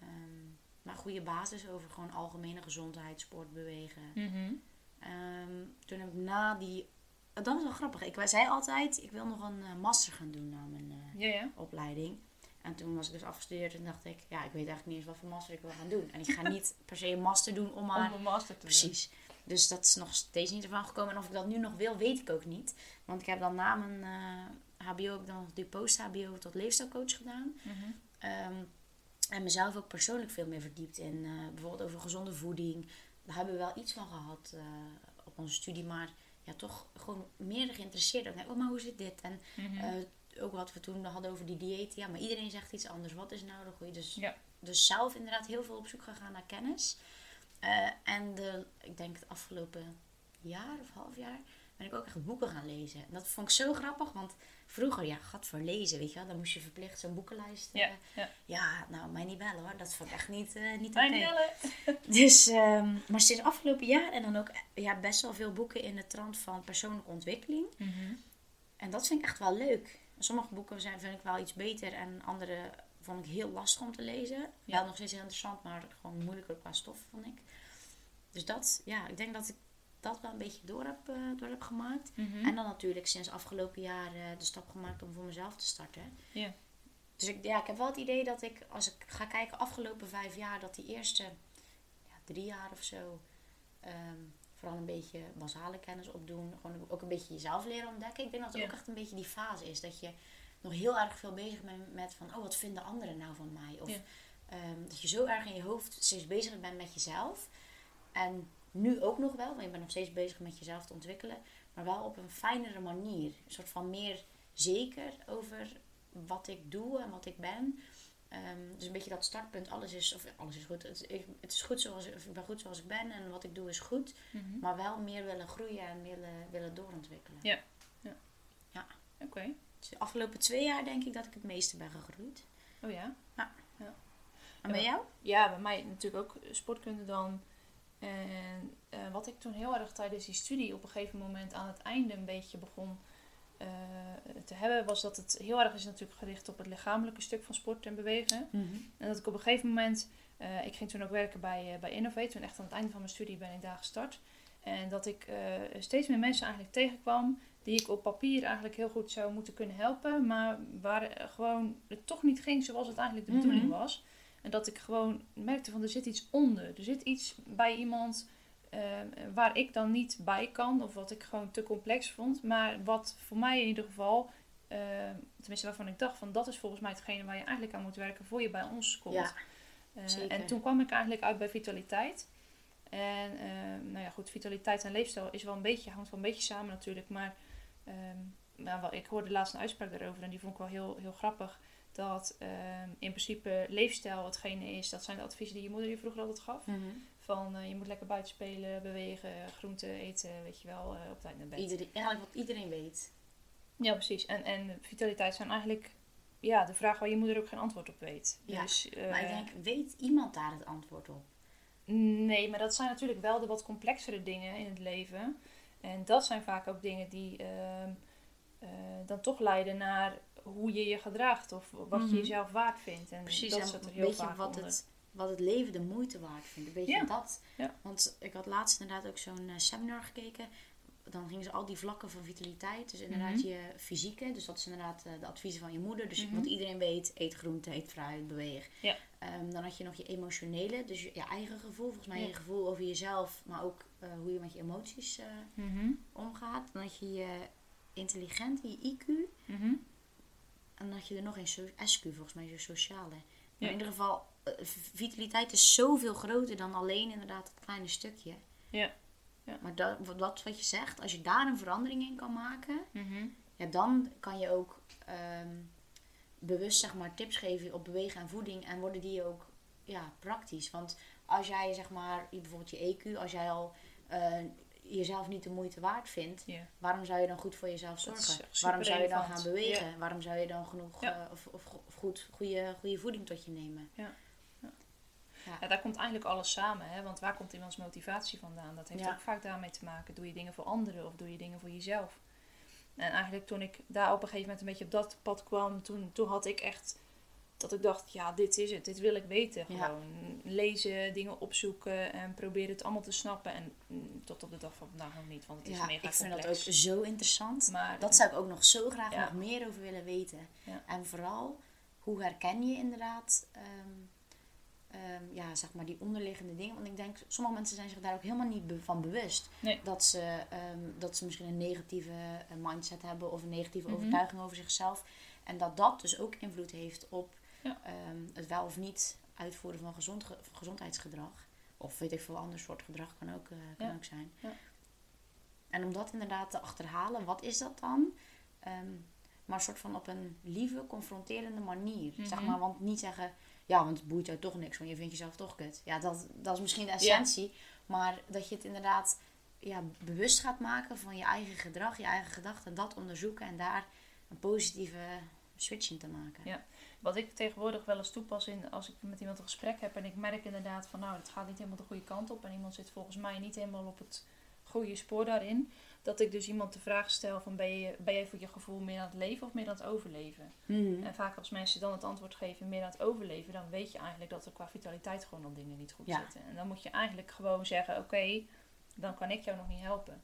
Ehm, maar goede basis over gewoon algemene gezondheid, sport, bewegen. Mhm. Ehm, toen heb ik na die... Dat was wel grappig. Ik zei altijd, ik wil nog een eh, master gaan doen na mijn eh, Ja, ja. opleiding. En toen was ik dus afgestudeerd en dacht ik, ja, ik weet eigenlijk niet eens wat voor master ik wil gaan doen. En ik ga niet per se een master doen om maar... Om een master te doen. Precies. Dus dat is nog steeds niet ervan gekomen. En of ik dat nu nog wil, weet ik ook niet. Want ik heb dan na mijn eh, HBO heb ik dan nog die post-HBO tot leefstijlcoach gedaan. Mhm. Ehm, en mezelf ook persoonlijk veel meer verdiept in eh, bijvoorbeeld over gezonde voeding. Daar hebben we wel iets van gehad eh, op onze studie, maar ja, toch gewoon meer geïnteresseerd. Denk, oh, maar hoe zit dit? En Mhm. eh, ook wat we toen hadden over die dieet. Ja, maar iedereen zegt iets anders. Wat is nou de goede? Dus, Ja. dus zelf inderdaad heel veel op zoek gegaan naar kennis. En de, ik denk het afgelopen jaar of half jaar ben ik ook echt boeken gaan lezen. En dat vond ik zo grappig, want vroeger, ja, gat voor lezen, weet je wel. Dan moest je verplicht zo'n boekenlijst. eh, ja, ja. ja, nou, mij niet bellen hoor. Dat vond ik echt niet, eh niet oké. bellen. Dus, ehm, maar sinds afgelopen jaar en dan ook eh, ja, best wel veel boeken in de trant van persoonlijke ontwikkeling. Mhm. En dat vind ik echt wel leuk. Sommige boeken zijn, vind ik wel iets beter en andere vond ik heel lastig om te lezen. Ja. Wel nog steeds heel interessant, maar gewoon moeilijker qua stof, vond ik. Dus dat, ja, ik denk dat ik dat wel een beetje door heb, eh, door heb gemaakt. Mhm. En dan natuurlijk sinds afgelopen jaar eh, de stap gemaakt om voor mezelf te starten. Ja. Dus ik, ja, ik heb wel het idee dat ik, als ik ga kijken afgelopen vijf jaar, dat die eerste ja, drie jaar of zo, ehm, vooral een beetje basale kennis opdoen. Gewoon ook een beetje jezelf leren ontdekken. Ik denk dat het ook echt een beetje die fase is. Dat je nog heel erg veel bezig bent met van, oh, wat vinden anderen nou van mij? Of ehm, dat je zo erg in je hoofd steeds bezig bent met jezelf. En nu ook nog wel, want je bent nog steeds bezig met jezelf te ontwikkelen. Maar wel op een fijnere manier. Een soort van meer zeker over wat ik doe en wat ik ben. Ehm, dus een beetje dat startpunt, alles is, of alles is goed. Het, ik, het is goed zoals, ik ben goed zoals ik ben en wat ik doe is goed. Mhm. Maar wel meer willen groeien en willen, willen doorontwikkelen. Ja. Oké. Dus de afgelopen twee jaar denk ik dat ik het meeste ben gegroeid. Oh ja. En bij jou? Ja, bij mij natuurlijk ook sportkunde dan. En eh, wat ik toen heel erg tijdens die studie op een gegeven moment aan het einde een beetje begon eh, te hebben, was dat het heel erg is natuurlijk gericht op het lichamelijke stuk van sport en bewegen. En dat ik op een gegeven moment, eh, ik ging toen ook werken bij, bij Innovate, toen echt aan het einde van mijn studie ben ik daar gestart. En dat ik steeds meer mensen eigenlijk tegenkwam die ik op papier eigenlijk heel goed zou moeten kunnen helpen, maar waar gewoon het toch niet ging zoals het eigenlijk de Mhm. bedoeling was. En dat ik gewoon merkte van er zit iets onder. Er zit iets bij iemand eh, waar ik dan niet bij kan. Of wat ik gewoon te complex vond. Maar wat voor mij in ieder geval, eh, tenminste waarvan ik dacht van dat is volgens mij hetgene waar je eigenlijk aan moet werken voor je bij ons komt. Ja, Eh, en toen kwam ik eigenlijk uit bij vitaliteit. En eh, nou ja, goed, vitaliteit en leefstijl is wel een beetje, hangt wel een beetje samen natuurlijk. Maar ehm, nou, wel, ik hoorde laatst een uitspraak daarover en die vond ik wel heel, heel grappig. Dat ehm, in principe leefstijl hetgene is, dat zijn de adviezen die je moeder je vroeger altijd gaf. Mhm. Van eh, je moet lekker buiten spelen, bewegen, groenten eten, weet je wel, eh, op tijd naar bed. Iedereen, eigenlijk wat iedereen weet. Ja, precies. En, en vitaliteit zijn eigenlijk ja, de vraag waar je moeder ook geen antwoord op weet. Ja, dus, Maar ik eh, denk, weet iemand daar het antwoord op? Nee, maar dat zijn natuurlijk wel de wat complexere dingen in het leven. En dat zijn vaak ook dingen die ehm, eh, dan toch leiden naar hoe je je gedraagt of wat Mhm. je jezelf waard vindt. En Precies, dat en zit er een heel beetje vaak wat onder. het, wat het leven de moeite waard vindt. Een beetje Ja. dat. Ja. Want ik had laatst inderdaad ook zo'n eh, seminar gekeken. Dan gingen ze al die vlakken van vitaliteit. Dus inderdaad Mhm. je fysieke. Dus dat is inderdaad eh, de adviezen van je moeder. Dus Mhm. wat iedereen weet, eet groente, eet fruit, beweeg. Ja. Ehm, dan had je nog je emotionele. Dus je, je eigen gevoel. Volgens mij je gevoel over jezelf. Maar ook eh, hoe je met je emoties Mhm, omgaat. Dan had je je intelligente, je IQ. mhm. En dan had je er nog een so SQ, volgens mij, zo sociale. Maar Ja. in ieder geval, eh, vitaliteit is zoveel groter dan alleen inderdaad dat kleine stukje. Ja. Ja. Maar dat, wat- wat, je zegt, als je daar een verandering in kan maken, Mhm. ja, dan kan je ook ehm, bewust zeg maar, tips geven op bewegen en voeding. En worden die ook ja, praktisch. Want als jij zeg maar, je- bijvoorbeeld je EQ, als jij al eh, jezelf niet de moeite waard vindt, Ja. waarom zou je dan goed voor jezelf zorgen? Waarom zou je dan gaan bewegen? Waarom zou je dan genoeg Ja. eh, of, of, of goed, goede, goede voeding tot je nemen? Ja, daar komt eigenlijk alles samen. Hè? Want waar komt iemands motivatie vandaan? Dat heeft Ja. ook vaak daarmee te maken. Doe je dingen voor anderen of doe je dingen voor jezelf? En eigenlijk toen ik daar op een gegeven moment een beetje op dat pad kwam, toen, toen had ik echt dat ik dacht, ja, dit is het. Dit wil ik weten. Ja. Gewoon lezen, dingen opzoeken en proberen het allemaal te snappen. En mm, tot op de dag van vandaag nog niet, want het is Ja, mega ik vind dat ook zo interessant. Maar Dat zou ik ook nog zo graag Ja. nog meer over willen weten. En vooral, hoe herken je inderdaad ehm, em, ja, zeg maar die onderliggende dingen? Want ik denk, sommige mensen zijn zich daar ook helemaal niet be- van bewust. Nee. Dat, ze, ehm, dat ze misschien een negatieve eh, mindset hebben of een negatieve Mhm. overtuiging over zichzelf. En dat dat dus ook invloed heeft op Ja. ehm, het wel of niet uitvoeren van gezond, ge- gezondheidsgedrag. Of weet ik veel, ander soort gedrag kan ook, eh, kan Ja. ook zijn. Ja. En om dat inderdaad te achterhalen, wat is dat dan? Ehm, maar een soort van op een lieve, confronterende manier. Zeg Mhm. maar, want niet zeggen, ja, want het boeit jou toch niks, want je vindt jezelf toch kut. Ja, dat, dat is misschien de essentie. Maar dat je het inderdaad ja, bewust gaat maken van je eigen gedrag, je eigen gedachten. Dat onderzoeken en daar een positieve switch in te maken. Ja. Wat ik tegenwoordig wel eens toepas in als ik met iemand een gesprek heb en ik merk inderdaad van nou, het gaat niet helemaal de goede kant op en iemand zit volgens mij niet helemaal op het goede spoor daarin. Dat ik dus iemand de vraag stel van ben je, ben jij voor je gevoel meer aan het leven of meer aan het overleven? Mhm. En vaak als mensen dan het antwoord geven meer aan het overleven, dan weet je eigenlijk dat er qua vitaliteit gewoon al dingen niet goed Ja. zitten. En dan moet je eigenlijk gewoon zeggen, oké, dan kan ik jou nog niet helpen.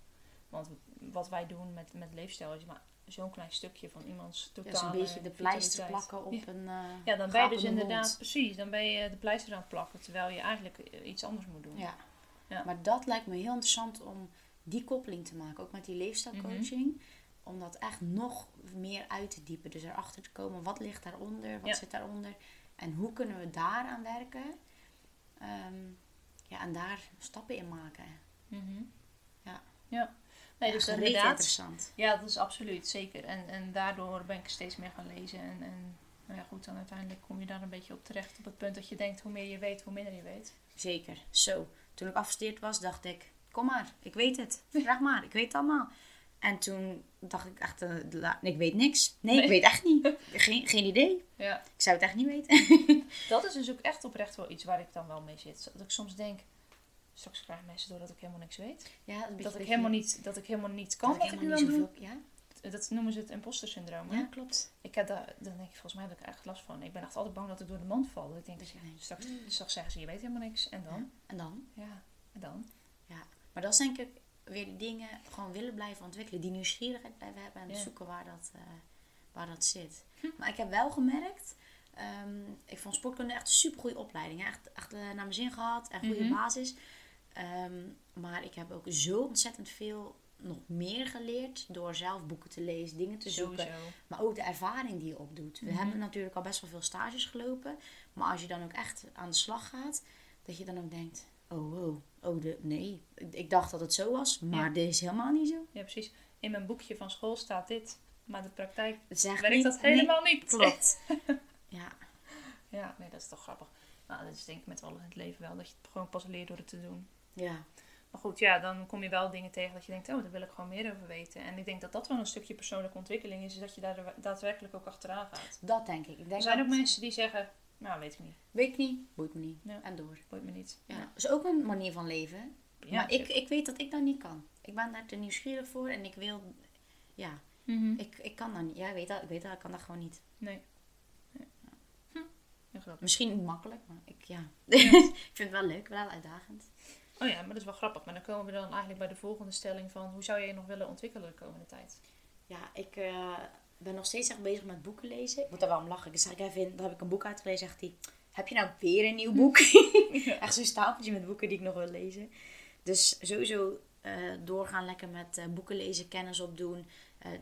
Want wat wij doen met, met leefstijl is maar zo'n klein stukje van iemands totale dus een beetje de pleister plakken op Ja. een eh, Ja, dan ben je dus inderdaad, precies, dan ben je de pleister aan het plakken, terwijl je eigenlijk eh, iets anders moet doen. Ja. Ja. Maar dat lijkt me heel interessant om die koppeling te maken. Ook met die leefstijlcoaching. Mhm. Om dat echt nog meer uit te diepen. Dus erachter te komen, wat ligt daaronder? Wat Ja. zit daaronder? En hoe kunnen we daaraan werken? Ehm, ja, en daar stappen in maken. Mhm. Ja. ja. Nee, Ja, dus inderdaad. interessant. Ja, dat is absoluut, zeker. En, en daardoor ben ik steeds meer gaan lezen. En, en nou ja, goed, dan uiteindelijk kom je daar een beetje op terecht. Op het punt dat je denkt, hoe meer je weet, hoe minder je weet. Zeker. Zo. Toen ik afgestudeerd was, dacht ik, kom maar, ik weet het. Vraag maar, ik weet het allemaal. En toen dacht ik echt, eh, ik weet niks. Nee, Nee. ik weet echt niet. Geen, geen idee. Ja. Ik zou het echt niet weten. Dat is dus ook echt oprecht wel iets waar ik dan wel mee zit. Dat ik soms denk, straks krijgen mensen door dat ik helemaal niks weet. Ja, beetje- Dat ik helemaal niet, dat ik helemaal niet kan dat wat ik nu aan doe. Ja? Dat noemen ze het imposter syndroom. hè? ja, klopt. Ik heb daar, dan denk ik, volgens mij heb ik er echt last van. Ik ben echt altijd bang dat ik door de mand val. Dat ik denk, Dat je denkt, straks, straks zeggen ze, je weet helemaal niks. En dan? En dan? Ja, en dan? Maar dat is denk ik weer de dingen gewoon willen blijven ontwikkelen. Die nieuwsgierigheid blijven hebben en Ja. zoeken waar dat, eh, waar dat zit. Maar ik heb wel gemerkt, ehm, ik vond sportkunde echt een super goede opleiding. Echt, echt eh, naar mijn zin gehad en goede Mhm. basis. Ehm, maar ik heb ook zo ontzettend veel nog meer geleerd door zelf boeken te lezen, dingen te zoeken. Sowieso. Maar ook de ervaring die je opdoet. We Mhm. hebben natuurlijk al best wel veel stages gelopen. Maar als je dan ook echt aan de slag gaat, dat je dan ook denkt: oh, wow, oh, de, nee. Ik- dacht dat het zo was, maar Ja. dit is helemaal niet zo. Ja, precies. In mijn boekje van school staat dit. Maar de praktijk echt werkt niet- dat nee, helemaal niet. Klopt. ja, Ja, nee, dat is toch grappig. Nou, dat is denk ik met alles in het leven wel. Dat je het gewoon pas leert door het te doen. Ja, Maar goed, ja, dan kom je wel dingen tegen dat je denkt, oh, daar wil ik gewoon meer over weten. En ik denk dat dat wel een stukje persoonlijke ontwikkeling is. Is dat je daar daadwerkelijk ook achteraan gaat. dat denk ik. ik denk Er zijn dat- ook mensen die zeggen, nou, weet ik niet. Weet ik niet, boeit me niet. Ja. En door. Boeit me niet. Ja. Dat is ook een manier van leven. Ja, maar ik, ik weet dat ik dat niet kan. Ik ben daar te nieuwsgierig voor en ik wil, ja, Mhm. ik, ik kan dat niet. Ja, ik weet dat, ik weet dat, ik kan dat gewoon niet. Nee. nee. Hm. Misschien niet makkelijk, maar ik, ja. Ja. ik vind het wel leuk, wel uitdagend. Oh ja, maar dat is wel grappig. Maar dan komen we dan eigenlijk bij de volgende stelling van... Hoe zou je je nog willen ontwikkelen de komende tijd? Ja, ik eh, ben nog steeds echt bezig met boeken lezen. Ik moet daar wel om lachen. Ik zeg, Kevin, dan heb ik een boek uitgelezen. Zegt hij, heb je nou weer een nieuw boek? echt zo'n stapeltje met boeken die ik nog wil lezen. Dus sowieso eh, doorgaan lekker met eh, boeken lezen, kennis opdoen.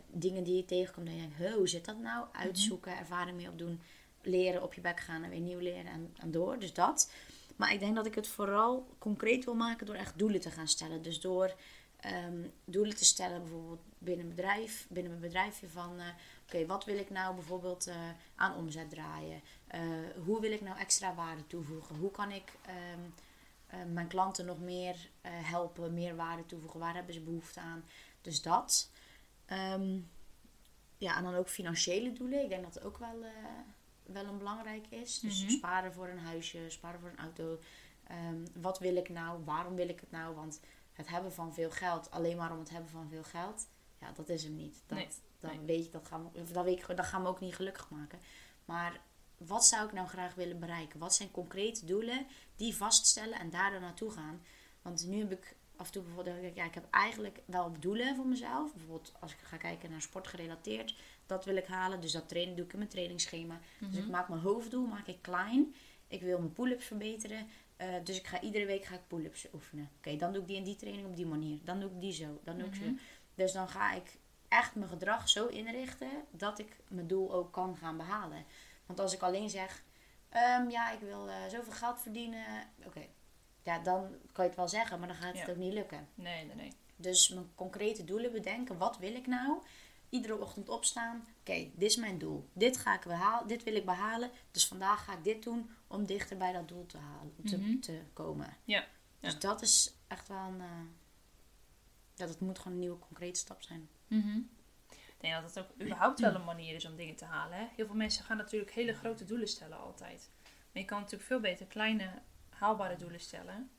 dingen die je tegenkomt. Dan denk je, hoe zit dat nou? Uitzoeken, ervaring mee opdoen, leren, op je bek gaan en weer nieuw leren en, en door. Dus dat. Maar ik denk dat ik het vooral concreet wil maken door echt doelen te gaan stellen. Dus door ehm, doelen te stellen, bijvoorbeeld binnen een bedrijf, binnen mijn bedrijfje van eh, oké, wat wil ik nou bijvoorbeeld eh, aan omzet draaien? Eh, hoe wil ik nou extra waarde toevoegen? Hoe kan ik ehm, eh, mijn klanten nog meer helpen, meer waarde toevoegen? Waar hebben ze behoefte aan? Dus dat. Ehm, ja, en dan ook financiële doelen. Ik denk dat het ook wel, wel een belangrijk is. Dus Mhm. sparen voor een huisje, sparen voor een auto. Ehm, wat wil ik nou? Waarom wil ik het nou? Want het hebben van veel geld, alleen maar om het hebben van veel geld, ja, dat is hem niet. Dat, Nee, dan nee. weet je, dat gaan we, dat weet ik, dat gaan we ook niet gelukkig maken. Maar wat zou ik nou graag willen bereiken? Wat zijn concrete doelen die vaststellen en daar dan naartoe gaan? Want nu heb ik af en toe bijvoorbeeld, dat ik, ja, ik heb eigenlijk wel doelen voor mezelf. Bijvoorbeeld als ik ga kijken naar sport gerelateerd, dat wil ik halen. Dus dat trainen doe ik in mijn trainingsschema. Dus ik maak mijn hoofddoel maak ik klein. Ik wil mijn pull-ups verbeteren. eh, dus ik ga iedere week ga ik pull-ups oefenen. Oké, dan doe ik die in die training op die manier. Dan doe ik die zo. Dan doe ik zo. Dus dan ga ik echt mijn gedrag zo inrichten dat ik mijn doel ook kan gaan behalen. Want als ik alleen zeg, ehm, ja, ik wil eh, zoveel geld verdienen. Oké, ja, dan kan je het wel zeggen, maar dan gaat het Ja. ook niet lukken. Nee, nee, nee. Dus mijn concrete doelen bedenken. Wat wil ik nou? Iedere ochtend opstaan. Oké, dit is mijn doel. Dit ga ik behalen. Dit wil ik behalen. Dus vandaag ga ik dit doen om dichter bij dat doel te, halen, te, Mhm. te komen. Ja. Dus Ja. dat is echt wel een... eh, ja, dat moet gewoon een nieuwe concrete stap zijn. Mhm. Ik denk dat het ook überhaupt wel een manier is om dingen te halen. Hè? Heel veel mensen gaan natuurlijk hele grote doelen stellen altijd. Maar je kan natuurlijk veel beter kleine, haalbare doelen stellen.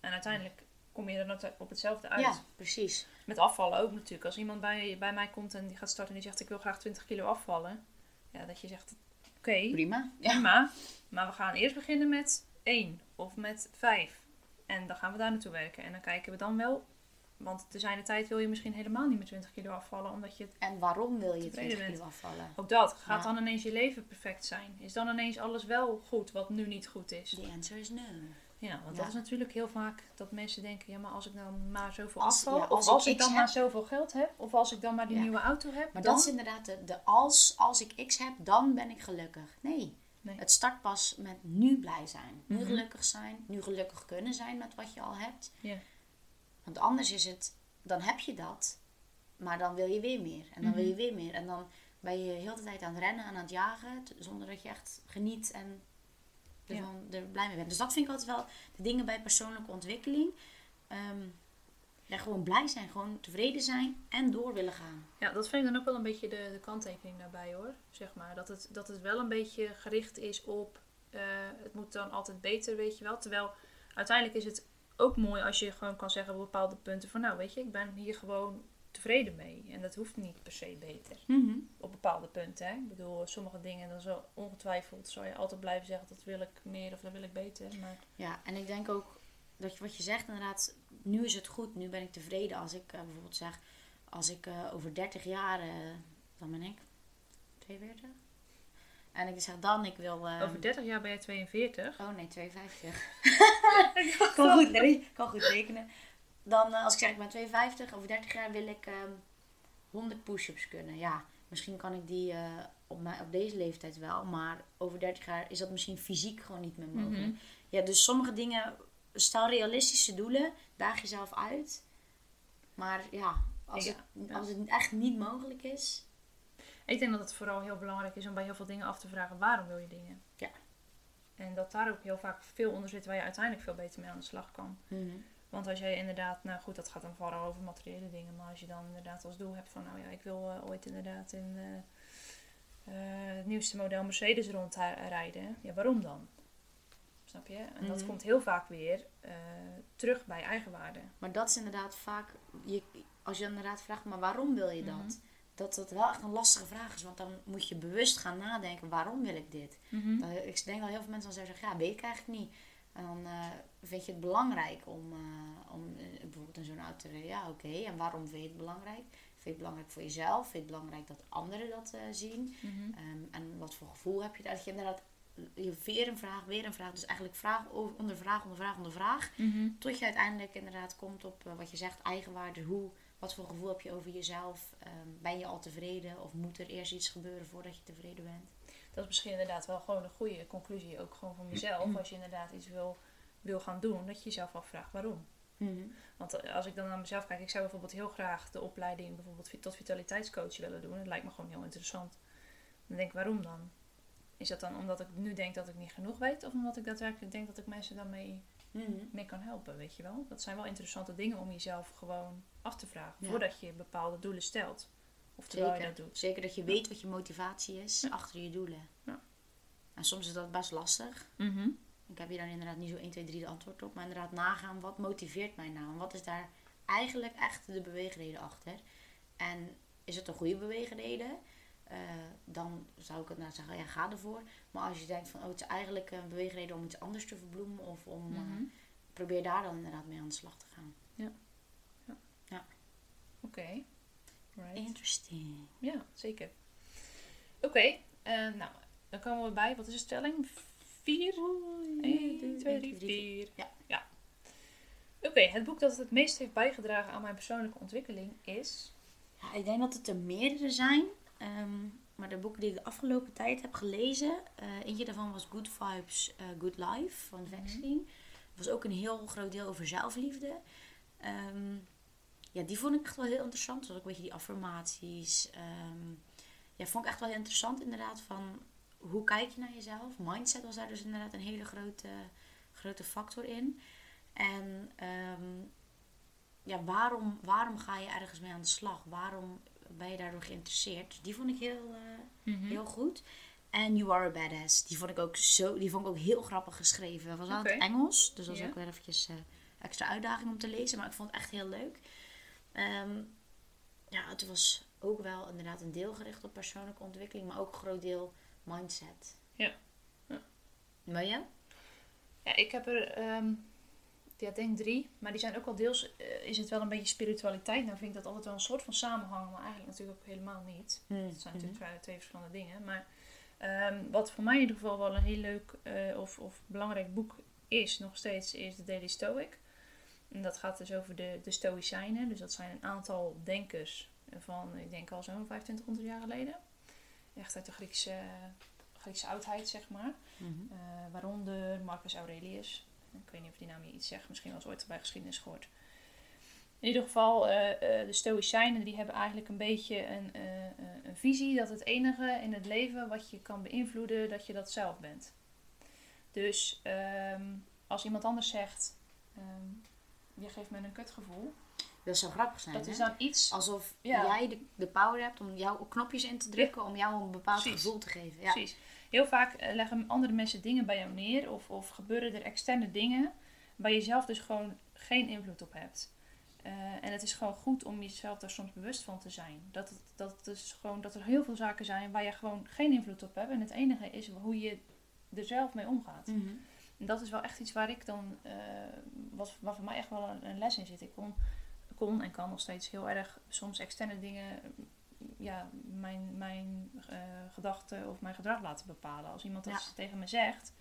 En uiteindelijk kom je er op hetzelfde uit. Ja, precies. Met afvallen ook natuurlijk. Als iemand bij, bij mij komt en die gaat starten en die zegt ik wil graag 20 kilo afvallen. Ja, dat je zegt oké, Prima. Ja. prima. Maar we gaan eerst beginnen met 1 of met 5. En dan gaan we daar naartoe werken. En dan kijken we dan wel. Want te zijn de tijd wil je misschien helemaal niet met 20 kilo afvallen. Omdat je En waarom wil je Tevreden 20 kilo afvallen? ook dat. Gaat Ja. dan ineens je leven perfect zijn? Is dan ineens alles wel goed wat nu niet goed is? The answer is no. Ja, want Ja. dat is natuurlijk heel vaak dat mensen denken... Ja, maar als ik dan maar zoveel Als- afval... ja, of als als, ik ik dan maar zoveel geld heb... Of als ik dan maar die Ja. nieuwe auto heb... Maar dan... dat is inderdaad de, de als, als ik X heb, dan ben ik gelukkig. Nee. Nee. Het start pas met nu blij zijn. Nu Mhm. gelukkig zijn. Nu gelukkig kunnen zijn met wat je al hebt. Ja. Want anders is het, dan heb je dat. Maar dan wil je weer meer. En dan wil Mhm. je weer meer. En dan ben je heel de tijd aan het rennen en aan het jagen. Zonder dat je echt geniet en ervan, er blij mee bent. Dus dat vind ik altijd wel de dingen bij persoonlijke ontwikkeling. Ja, gewoon blij zijn. Gewoon tevreden zijn en door willen gaan. Ja, dat vind ik dan ook wel een beetje de, de kanttekening daarbij hoor. Zeg maar. dat, het, dat het wel een beetje gericht is op eh, het moet dan altijd beter, weet je wel. Terwijl uiteindelijk is het ook mooi als je gewoon kan zeggen op bepaalde punten van nou weet je, ik ben hier gewoon tevreden mee. En dat hoeft niet per se beter. Op bepaalde punten. Hè? Ik bedoel, sommige dingen dan zo ongetwijfeld zou je altijd blijven zeggen dat wil ik meer of dat wil ik beter. Maar Ja, en ik denk ook dat je wat je zegt inderdaad, nu is het goed, nu ben ik tevreden. Als ik eh, bijvoorbeeld zeg, als ik eh, over 30 jaar, eh, dan ben ik 42. En ik zeg dan, ik wil... eh, over 30 jaar ben je 42. Oh nee, 52. kan, goed, re- kan goed rekenen. Dan, eh, als ik zeg, ik ben 52, over 30 jaar wil ik ehm 100 push-ups kunnen. Ja, misschien kan ik die eh, op, mijn, op deze leeftijd wel, maar over 30 jaar is dat misschien fysiek gewoon niet meer mogelijk. Mhm. Ja, dus sommige dingen, stel realistische doelen, daag jezelf uit. Maar ja, als, ja. als het echt niet mogelijk is, Ik denk dat het vooral heel belangrijk is om bij heel veel dingen af te vragen waarom wil je dingen. Ja. En dat daar ook heel vaak veel onder zit waar je uiteindelijk veel beter mee aan de slag kan. Want als jij inderdaad, nou goed, dat gaat dan vooral over materiële dingen. Maar als je dan inderdaad als doel hebt van, nou ja, ik wil eh, ooit inderdaad in eh, eh, het nieuwste model Mercedes rondrijden. Ja, waarom dan? Snap je? En dat Mhm. komt heel vaak weer terug bij eigenwaarde. Maar dat is inderdaad vaak, je, als je inderdaad vraagt, maar waarom wil je dat? Mhm. Dat dat wel echt een lastige vraag is, want dan moet je bewust gaan nadenken, waarom wil ik dit? Dan, ik denk dat heel veel mensen dan zeggen, ja, weet ik eigenlijk niet. En dan eh, vind je het belangrijk om, eh, om eh, bijvoorbeeld in zo'n auto te rijden. Ja, oké. En waarom vind je het belangrijk? Vind je het belangrijk voor jezelf? Vind je het belangrijk dat anderen dat zien? Mhm. Ehm, en wat voor gevoel heb je daar? Dat je inderdaad je weer een vraag, weer een vraag. Dus eigenlijk vraag over- onder vraag, onder vraag, onder vraag. Mhm. Tot je uiteindelijk inderdaad komt op wat je zegt, eigenwaarde. Hoe, Wat voor gevoel heb je over jezelf? Ehm, ben je al tevreden? Of moet er eerst iets gebeuren voordat je tevreden bent? Dat is misschien inderdaad wel gewoon een goede conclusie, ook gewoon van mezelf. Als je inderdaad iets wil, wil gaan doen, dat je jezelf afvraagt waarom. Want eh, als ik dan naar mezelf kijk, ik zou bijvoorbeeld heel graag de opleiding bijvoorbeeld tot vitaliteitscoach willen doen. Dat lijkt me gewoon heel interessant. Dan denk ik, waarom dan? Is dat dan omdat ik nu denk dat ik niet genoeg weet? Of omdat ik daadwerkelijk denk dat ik mensen daarmee mee kan helpen, weet je wel? Dat zijn wel interessante dingen om jezelf gewoon af te vragen. Ja. Voordat je bepaalde doelen stelt. Of terwijl je Zeker. dat doet. Zeker dat je weet wat je motivatie is Ja. achter je doelen. Ja. En soms is dat best lastig. Mhm. Ik heb hier dan inderdaad niet zo 1, 2, 3 de antwoord op. Maar inderdaad nagaan, wat motiveert mij nou? En wat is daar eigenlijk echt de beweegreden achter? En is het een goede beweegreden? Eh, dan zou ik het nou zeggen, ja, ga ervoor. Maar als je denkt van, oh, het is eigenlijk een beweegreden om iets anders te verbloemen. Of om, eh, Mhm. probeer daar dan inderdaad mee aan de slag te gaan. Oké. Right. Interesting. Ja, zeker. Oké, eh, nou, dan komen we bij, wat is de stelling? Vier? 1, 2, 3, 4. Ja. ja. Oké, het boek dat het meest heeft bijgedragen aan mijn persoonlijke ontwikkeling is... Ja, ik denk dat het er meerdere zijn. Ehm, maar de boeken die ik de afgelopen tijd heb gelezen, eh, eentje daarvan was Good Vibes, eh, Good Life van Vexing. Dat was ook een heel groot deel over zelfliefde. Ehm, ja, die vond ik echt wel heel interessant. Zoals ook een beetje die affirmaties. ehm, ja, vond ik echt wel heel interessant inderdaad van hoe kijk je naar jezelf. Mindset was daar dus inderdaad een hele grote, grote factor in. En ehm, ja, waarom, waarom ga je ergens mee aan de slag? Waarom ben je daardoor geïnteresseerd? Dus die vond ik heel, eh, heel goed. En You Are a Badass. Die vond ik ook, zo, die vond ik ook heel grappig geschreven. Het was wel in het Oké. Engels. Dus dat was ook weer eventjes eh, extra uitdaging om te lezen. Maar ik vond het echt heel leuk. Ehm, ja, het was ook wel inderdaad een deel gericht op persoonlijke ontwikkeling. Maar ook een groot deel mindset. Ja. Ja. Maar ja? Ja, ik heb er, ehm ja, ik denk drie. Maar die zijn ook wel deels, eh, is het wel een beetje spiritualiteit. Nou vind ik dat altijd wel een soort van samenhang. Maar eigenlijk natuurlijk ook helemaal niet. Het zijn natuurlijk twee, twee verschillende dingen. Maar ehm, wat voor mij in ieder geval wel een heel leuk eh, of, of belangrijk boek is, nog steeds, is de Daily Stoic. En dat gaat dus over de, de Stoïcijnen. Dus dat zijn een aantal denkers van, ik denk al zo'n 2500 jaar geleden. Echt uit de Griekse, Griekse oudheid, zeg maar. Mhm. Eh, waaronder Marcus Aurelius. Ik weet niet of die naam je iets zegt. Misschien eens ooit bij geschiedenis gehoord. In ieder geval, eh, eh, de Stoïcijnen die hebben eigenlijk een beetje een, een visie dat het enige in het leven wat je kan beïnvloeden, dat je dat zelf bent. Dus ehm, als iemand anders zegt, ehm, je geeft me een kutgevoel, Dat zou grappig zijn. dat hè? is dan iets... Alsof Ja. jij de, de power hebt om jouw knopjes in te drukken. Om jou een bepaald Precies. gevoel te geven. Ja. Precies. Heel vaak eh, leggen andere mensen dingen bij jou neer of, of gebeuren er externe dingen waar je zelf dus gewoon geen invloed op hebt. Eh, en het is gewoon goed om jezelf daar soms bewust van te zijn. Dat, het, dat, het dus gewoon, dat er heel veel zaken zijn waar je gewoon geen invloed op hebt. En het enige is hoe je er zelf mee omgaat. Mhm. En dat is wel echt iets waar ik dan, eh wat, waar voor mij echt wel een, een les in zit. Ik kon, kon en kan nog steeds heel erg soms externe dingen, eh, ja, mijn, mijn eh, gedachten of mijn gedrag laten bepalen. Als iemand dat Ja. tegen me zegt,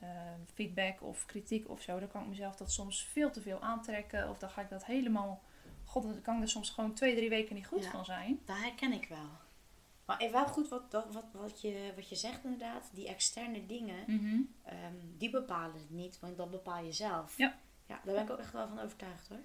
eh, feedback of kritiek of zo, dan kan ik mezelf dat soms veel te veel aantrekken. Of dan ga ik dat helemaal, god, dan kan ik er soms gewoon twee, drie weken niet goed Ja. van zijn. Dat herken ik wel. Maar even wel goed wat, wat, wat, je, wat je zegt inderdaad. Die externe dingen, ehm, die bepalen het niet. Want dat bepaal je zelf. Ja. Ja, daar ben ik ook echt wel van overtuigd hoor.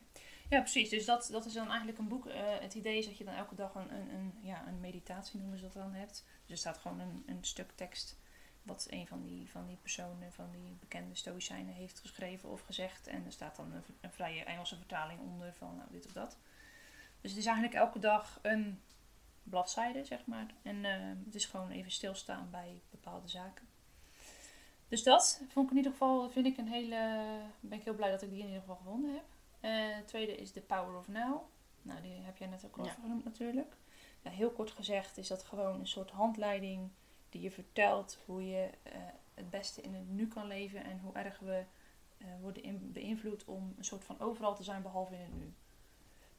Ja, precies. Dus dat, dat is dan eigenlijk een boek. Eh, het idee is dat je dan elke dag een, een, een, ja, een meditatie noemen ze dat dan hebt. Dus er staat gewoon een, een stuk tekst wat een van die, van die personen, van die bekende stoïcijnen heeft geschreven of gezegd. En er staat dan een, een vrije Engelse vertaling onder van nou, dit of dat. Dus het is eigenlijk elke dag een bladzijde, zeg maar. En eh, het is gewoon even stilstaan bij bepaalde zaken. Dus dat vond ik in ieder geval, vind ik een hele, ben ik heel blij dat ik die in ieder geval gevonden heb. Het tweede is The Power of Now. Nou, die heb jij net ook al Ja. genoemd natuurlijk. Ja, heel kort gezegd is dat gewoon een soort handleiding die je vertelt hoe je eh, het beste in het nu kan leven en hoe erg we eh, worden in- beïnvloed om een soort van overal te zijn behalve in het nu.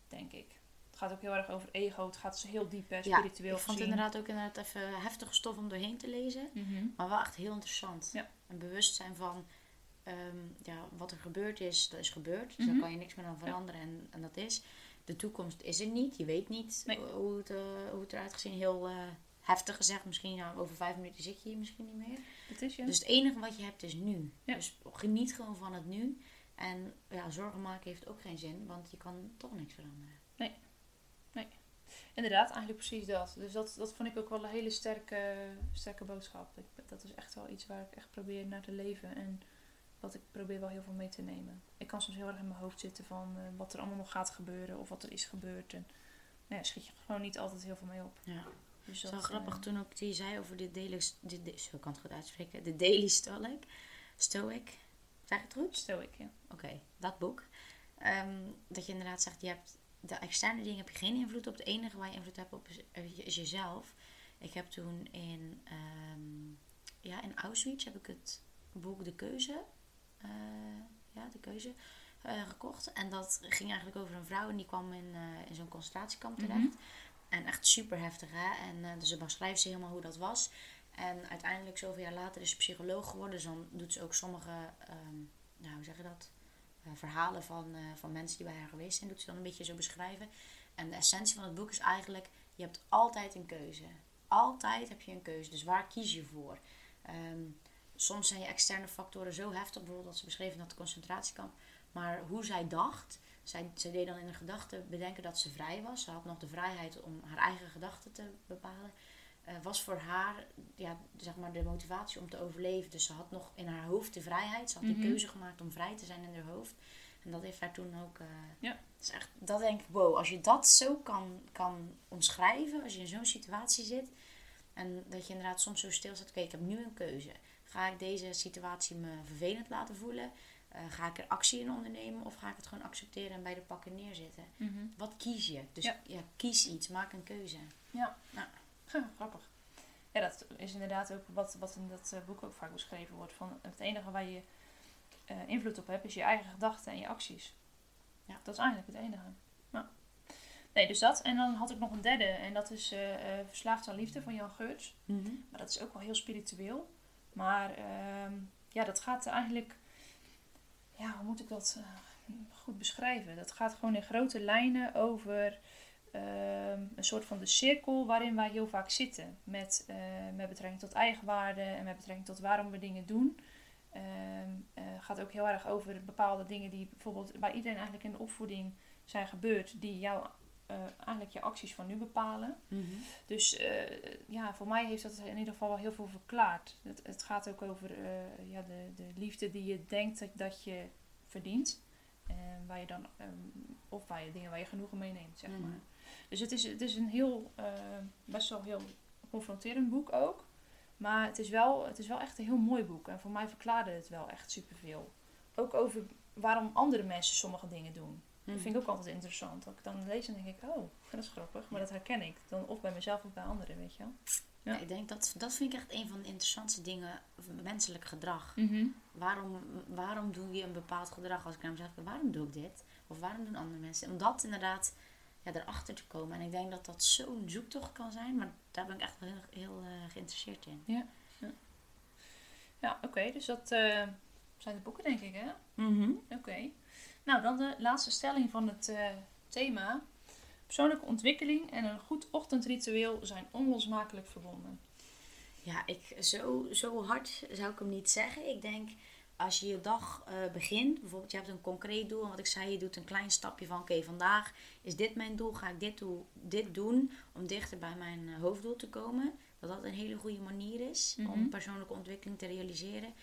Denk ik. Het gaat ook heel erg over ego. Het gaat dus heel diep, hè, Ja, spiritueel ik vond het inderdaad ook inderdaad even heftige stof om doorheen te lezen. Mhm. Maar wel echt heel interessant. Ja. Een bewustzijn van ehm, ja, wat er gebeurd is, dat is gebeurd. Dus Mhm. daar kan je niks meer aan veranderen en, en dat is. de toekomst is er niet. Je weet niet Nee. hoe, het, eh, hoe het eruit gezien. Heel eh, heftig gezegd. Misschien ja, over vijf minuten zit je hier misschien niet meer. Het is je. Dus het enige wat je hebt is nu. Ja. Dus geniet gewoon van het nu. En ja, zorgen maken heeft ook geen zin. Want je kan toch niks veranderen. Inderdaad, eigenlijk precies dat. Dus dat, dat vond ik ook wel een hele sterke, sterke boodschap. Ik, dat is echt wel iets waar ik echt probeer naar te leven. En wat ik probeer wel heel veel mee te nemen. Ik kan soms heel erg in mijn hoofd zitten van eh, wat er allemaal nog gaat gebeuren. Of wat er is gebeurd. En nou ja, schiet je gewoon niet altijd heel veel mee op. Ja. Dus Zo dat, grappig eh, toen ook die zei over de Daily... De, de, zo kan het goed uitspreken. De Daily Stoic. Stoic. Zeg ik het goed? Stoic, ja. Oké, dat boek. Ehm, dat je inderdaad zegt, je hebt de externe dingen heb je geen invloed op. Het enige waar je invloed hebt op is, eh, is jezelf. Ik heb toen in, ehm, ja, in Auschwitz heb ik het boek De Keuze, eh, ja, De Keuze, eh, gekocht. En dat ging eigenlijk over een vrouw en die kwam in, in zo'n concentratiekamp terecht. Mhm. En echt super heftig, hè. En dus ze beschrijft ze helemaal hoe dat was. En uiteindelijk, zoveel jaar later, is ze psycholoog geworden. Dus dan doet ze ook sommige, ehm, nou, hoe zeg je dat? Eh, verhalen van, eh, van mensen die bij haar geweest zijn. Doet ze dan een beetje zo beschrijven. En de essentie van het boek is eigenlijk, je hebt altijd een keuze. Altijd heb je een keuze. Dus waar kies je voor? Ehm, soms zijn je externe factoren zo heftig, bijvoorbeeld dat ze beschreven dat concentratiekamp. Maar hoe zij dacht, zij, zij deed dan in een gedachte bedenken dat ze vrij was. Ze had nog de vrijheid om haar eigen gedachten te bepalen. Eh, was voor haar ja, zeg maar de motivatie om te overleven. Dus ze had nog in haar hoofd de vrijheid. Ze had Mhm. die keuze gemaakt om vrij te zijn in haar hoofd. En dat heeft haar toen ook. eh, Ja. dus echt, dat denk ik, wow, als je dat zo kan, kan omschrijven, als je in zo'n situatie zit. En dat je inderdaad soms zo stilstaat, oké, ik heb nu een keuze. Ga ik deze situatie me vervelend laten voelen? Eh, ga ik er actie in ondernemen of ga ik het gewoon accepteren en bij de pakken neerzitten? Mhm. Wat kies je? Dus Ja. ja. kies iets, maak een keuze. Ja. Ja. Ja, grappig. Ja, dat is inderdaad ook wat, wat in dat eh, boek ook vaak beschreven wordt. Van het enige waar je eh, invloed op hebt, is je eigen gedachten en je acties. Ja. Dat is eigenlijk het enige. Nee, dus dat. En dan had ik nog een derde. En dat is eh, eh, Verslaafd aan Liefde van Jan Geurts. Maar dat is ook wel heel spiritueel. Maar ehm, ja, dat gaat eigenlijk... Ja, hoe moet ik dat eh, goed beschrijven? Dat gaat gewoon in grote lijnen over ehm, een soort van de cirkel waarin wij heel vaak zitten. Met, eh, met betrekking tot eigenwaarde en met betrekking tot waarom we dingen doen. Ehm eh, gaat ook heel erg over bepaalde dingen die bijvoorbeeld bij iedereen eigenlijk in de opvoeding zijn gebeurd. Die jou eh, eigenlijk je acties van nu bepalen. Dus eh, ja, voor mij heeft dat in ieder geval wel heel veel verklaard. Het, het gaat ook over ja, de, de liefde die je denkt dat, dat je verdient. En waar je dan, ehm, of waar je dingen waar je genoegen mee neemt, zeg Mhm. maar. Dus het is, het is een heel, eh, best wel heel confronterend boek ook. Maar het is, wel, het is wel echt een heel mooi boek. En voor mij verklaarde het wel echt superveel. Ook over waarom andere mensen sommige dingen doen. Dat vind ik ook altijd interessant. Dat ik dan lees en denk ik, oh, dat is grappig. Maar dat herken ik. Dan of bij mezelf of bij anderen, weet je wel. Ja. Ja, ik denk dat dat vind ik echt een van de interessantste dingen, menselijk gedrag. Waarom, waarom doe je een bepaald gedrag als ik naar mezelf kijk? Waarom doe ik dit? Of waarom doen andere mensen? Om dat inderdaad ja, erachter te komen. En ik denk dat dat zo'n zoektocht kan zijn. Maar daar ben ik echt wel heel, heel eh, geïnteresseerd in. Ja, oké. dus dat eh, zijn de boeken, denk ik, hè? Oké. Nou, dan de laatste stelling van het eh, thema. Persoonlijke ontwikkeling en een goed ochtendritueel zijn onlosmakelijk verbonden. Ja, ik, zo, zo hard zou ik hem niet zeggen. Ik denk, als je je dag eh, begint, bijvoorbeeld je hebt een concreet doel. En wat ik zei, je doet een klein stapje van, oké, vandaag is dit mijn doel. Ga ik dit, doel, dit doen om dichter bij mijn eh, hoofddoel te komen. Dat dat een hele goede manier is Mhm. om persoonlijke ontwikkeling te realiseren.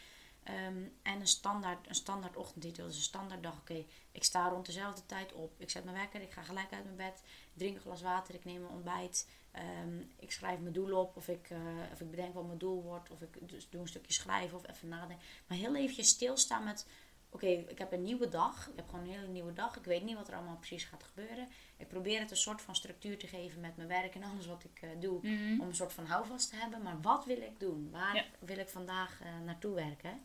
Ehm, en een standaard, een standaard ochtendritueel, dus een standaard dag. Oké, ik sta rond dezelfde tijd op. Ik zet mijn wekker, ik ga gelijk uit mijn bed. Drink een glas water, ik neem mijn ontbijt. Ehm, ik schrijf mijn doel op of ik, eh, of ik bedenk wat mijn doel wordt. Of ik dus doe een stukje schrijven of even nadenken. Maar heel eventjes stilstaan met... Oké, ik heb een nieuwe dag. Ik heb gewoon een hele nieuwe dag. Ik weet niet wat er allemaal precies gaat gebeuren. Ik probeer het een soort van structuur te geven met mijn werk en alles wat ik eh, doe. Om een soort van houvast te hebben. Maar wat wil ik doen? Waar Ja. wil ik vandaag eh, naartoe werken?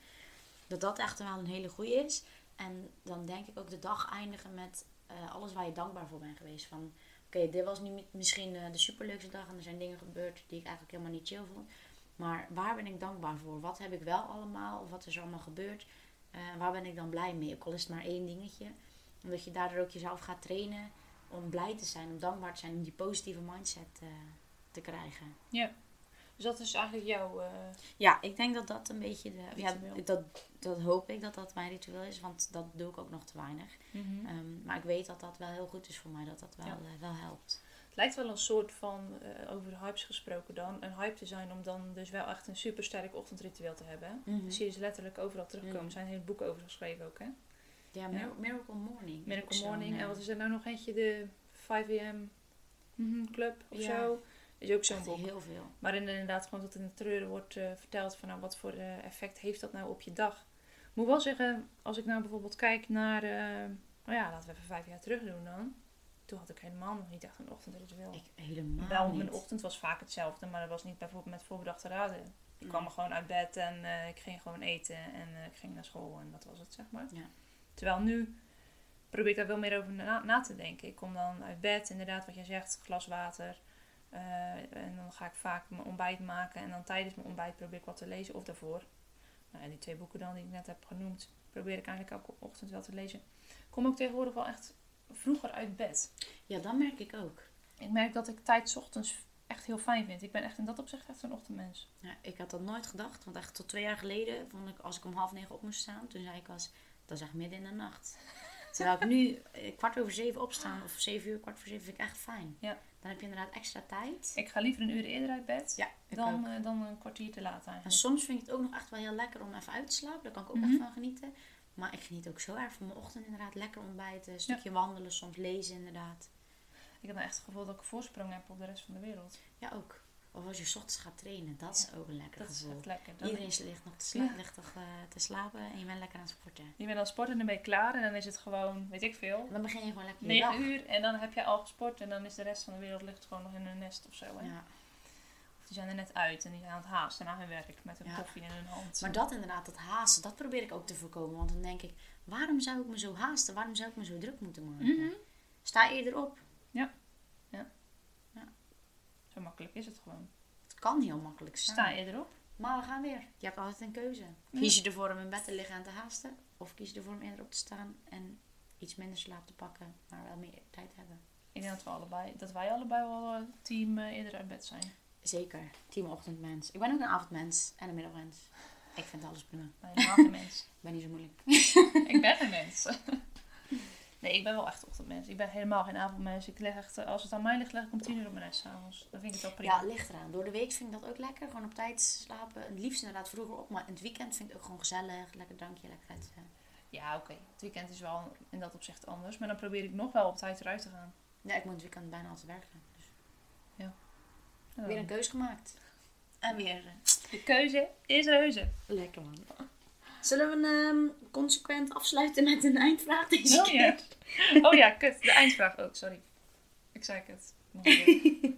Dat dat echt wel een hele goede is. En dan denk ik ook de dag eindigen met alles waar je dankbaar voor bent geweest. Van oké, dit was niet misschien eh, de superleukste dag en er zijn dingen gebeurd die ik eigenlijk helemaal niet chill vond. Maar waar ben ik dankbaar voor? Wat heb ik wel allemaal? Of wat is er allemaal gebeurd? Eh, waar ben ik dan blij mee? Ook al is het maar één dingetje. Omdat je daardoor ook jezelf gaat trainen. om blij te zijn, om dankbaar te zijn, om die positieve mindset eh, te krijgen. Dus dat is eigenlijk jouw... eh, Ja, ik denk dat dat een beetje de. Ja, dat, dat hoop ik dat dat mijn ritueel is, want dat doe ik ook nog te weinig. mhm. Ehm, maar ik weet dat dat wel heel goed is voor mij, dat dat wel, Ja. eh, wel helpt. Het lijkt wel een soort van, eh, over hypes gesproken dan, een hype te zijn om dan dus wel echt een supersterk ochtendritueel te hebben. Mhm. Dat zie je dus letterlijk overal terugkomen. Er zijn hele boeken over geschreven ook, hè? Ja, Mir- Miracle Morning. Miracle Morning. En wat is er nou nog eentje? De 5 am mhm, club of Ja. zo. Is ook zo'n boek. heel veel. Waarin er inderdaad gewoon tot in de treuren wordt eh, verteld van nou, wat voor eh, effect heeft dat nou op je dag. Ik moet wel zeggen, als ik nou bijvoorbeeld kijk naar, eh, nou ja, laten we even vijf jaar terug doen dan. Toen had ik helemaal nog niet echt een ochtendritueel. Ik helemaal Wel, niet. mijn ochtend was vaak hetzelfde, maar dat was niet bijvoorbeeld met voorbedachte raden. Ik kwam er gewoon uit bed en ik ging gewoon eten en ik ging naar school en dat was het, zeg maar. Ja. Terwijl nu probeer ik daar wel meer over na, na te denken. Ik kom dan uit bed, inderdaad, wat jij zegt, glas water. Eh, en dan ga ik vaak mijn ontbijt maken en dan tijdens mijn ontbijt probeer ik wat te lezen of daarvoor. Nou, ja, die twee boeken dan die ik net heb genoemd, probeer ik eigenlijk elke ochtend wel te lezen. Kom ook tegenwoordig wel echt vroeger uit bed. Ja, dat merk ik ook. Ik merk dat ik tijd 's ochtends echt heel fijn vind. Ik ben echt in dat opzicht echt een ochtendmens. Ja, ik had dat nooit gedacht, want echt tot twee jaar geleden vond ik als ik om half negen op moest staan, toen zei ik als, dat is echt midden in de nacht. Terwijl ik nu eh, kwart over zeven opstaan, of zeven uur, kwart voor zeven, vind ik echt fijn. Ja. Dan heb je inderdaad extra tijd. Ik ga liever een uur eerder uit bed Ja, dan, eh, dan een kwartier te laat En eigenlijk. soms vind ik het ook nog echt wel heel lekker om even uit te slapen. Daar kan ik ook Mhm. echt van genieten. Maar ik geniet ook zo erg van mijn ochtend inderdaad. Lekker ontbijten, een stukje wandelen, soms lezen inderdaad. Ik heb nou echt het gevoel dat ik een voorsprong heb op de rest van de wereld. Ja, ook. Of als je 's ochtends gaat trainen, dat is ook een lekker Dat is gevoel. echt lekker. Dan Iedereen ligt nog te, sla- Ja. ligt toch, eh, te slapen en je bent lekker aan het sporten. Je bent dan sporten en dan ben je klaar en dan is het gewoon, weet ik veel, Dan begin je gewoon lekker je dag. 9 uur en dan heb je al gesport en dan is de rest van de wereld ligt gewoon nog in een nest of zo. Hè? Ja. Of die zijn er net uit en die zijn aan het haasten naar hun werk met een Ja. koffie in hun hand. Maar dat inderdaad, dat haasten, dat probeer ik ook te voorkomen. Want dan denk ik, waarom zou ik me zo haasten? Waarom zou ik me zo druk moeten maken? Mhm. Sta eerder op. Zo makkelijk is het gewoon. Het kan heel makkelijk zijn. Sta eerder op. Maar we gaan weer. Je hebt altijd een keuze. Kies je ervoor om in bed te liggen en te haasten? Of kies je ervoor om eerder op te staan en iets minder slaap te pakken, maar wel meer tijd te hebben? Ik denk dat, we allebei, dat wij allebei wel eh, team eh, eerder uit bed zijn. Zeker. Team ochtendmens. Ik ben ook een avondmens en een middagmens. Ik vind alles prima. Bij een mens. Ik ben niet zo moeilijk. ik ben geen mens. Nee, ik ben wel echt ochtendmens. Ik ben helemaal geen avondmens. Ik leg echt, eh, als het aan mij ligt, leg ik om tien uur op mijn nest s'avonds. Dan vind ik het wel prima. Ja, ligt eraan. Door de week vind ik dat ook lekker. Gewoon op tijd slapen. Het liefst inderdaad vroeger op. Maar in het weekend vind ik het ook gewoon gezellig. Lekker drankje, lekker vet. eh. Ja, oké. Het weekend is wel in dat opzicht anders. Maar dan probeer ik nog wel op tijd eruit te gaan. Ja, ik moet het weekend bijna altijd werken. Dus En weer een keus gemaakt. En weer. eh, De keuze is reuze. Lekker man. Zullen we ehm, consequent afsluiten met een eindvraag deze Oh ja. keer? Oh ja, kut. De eindvraag ook, sorry. Ik zei het.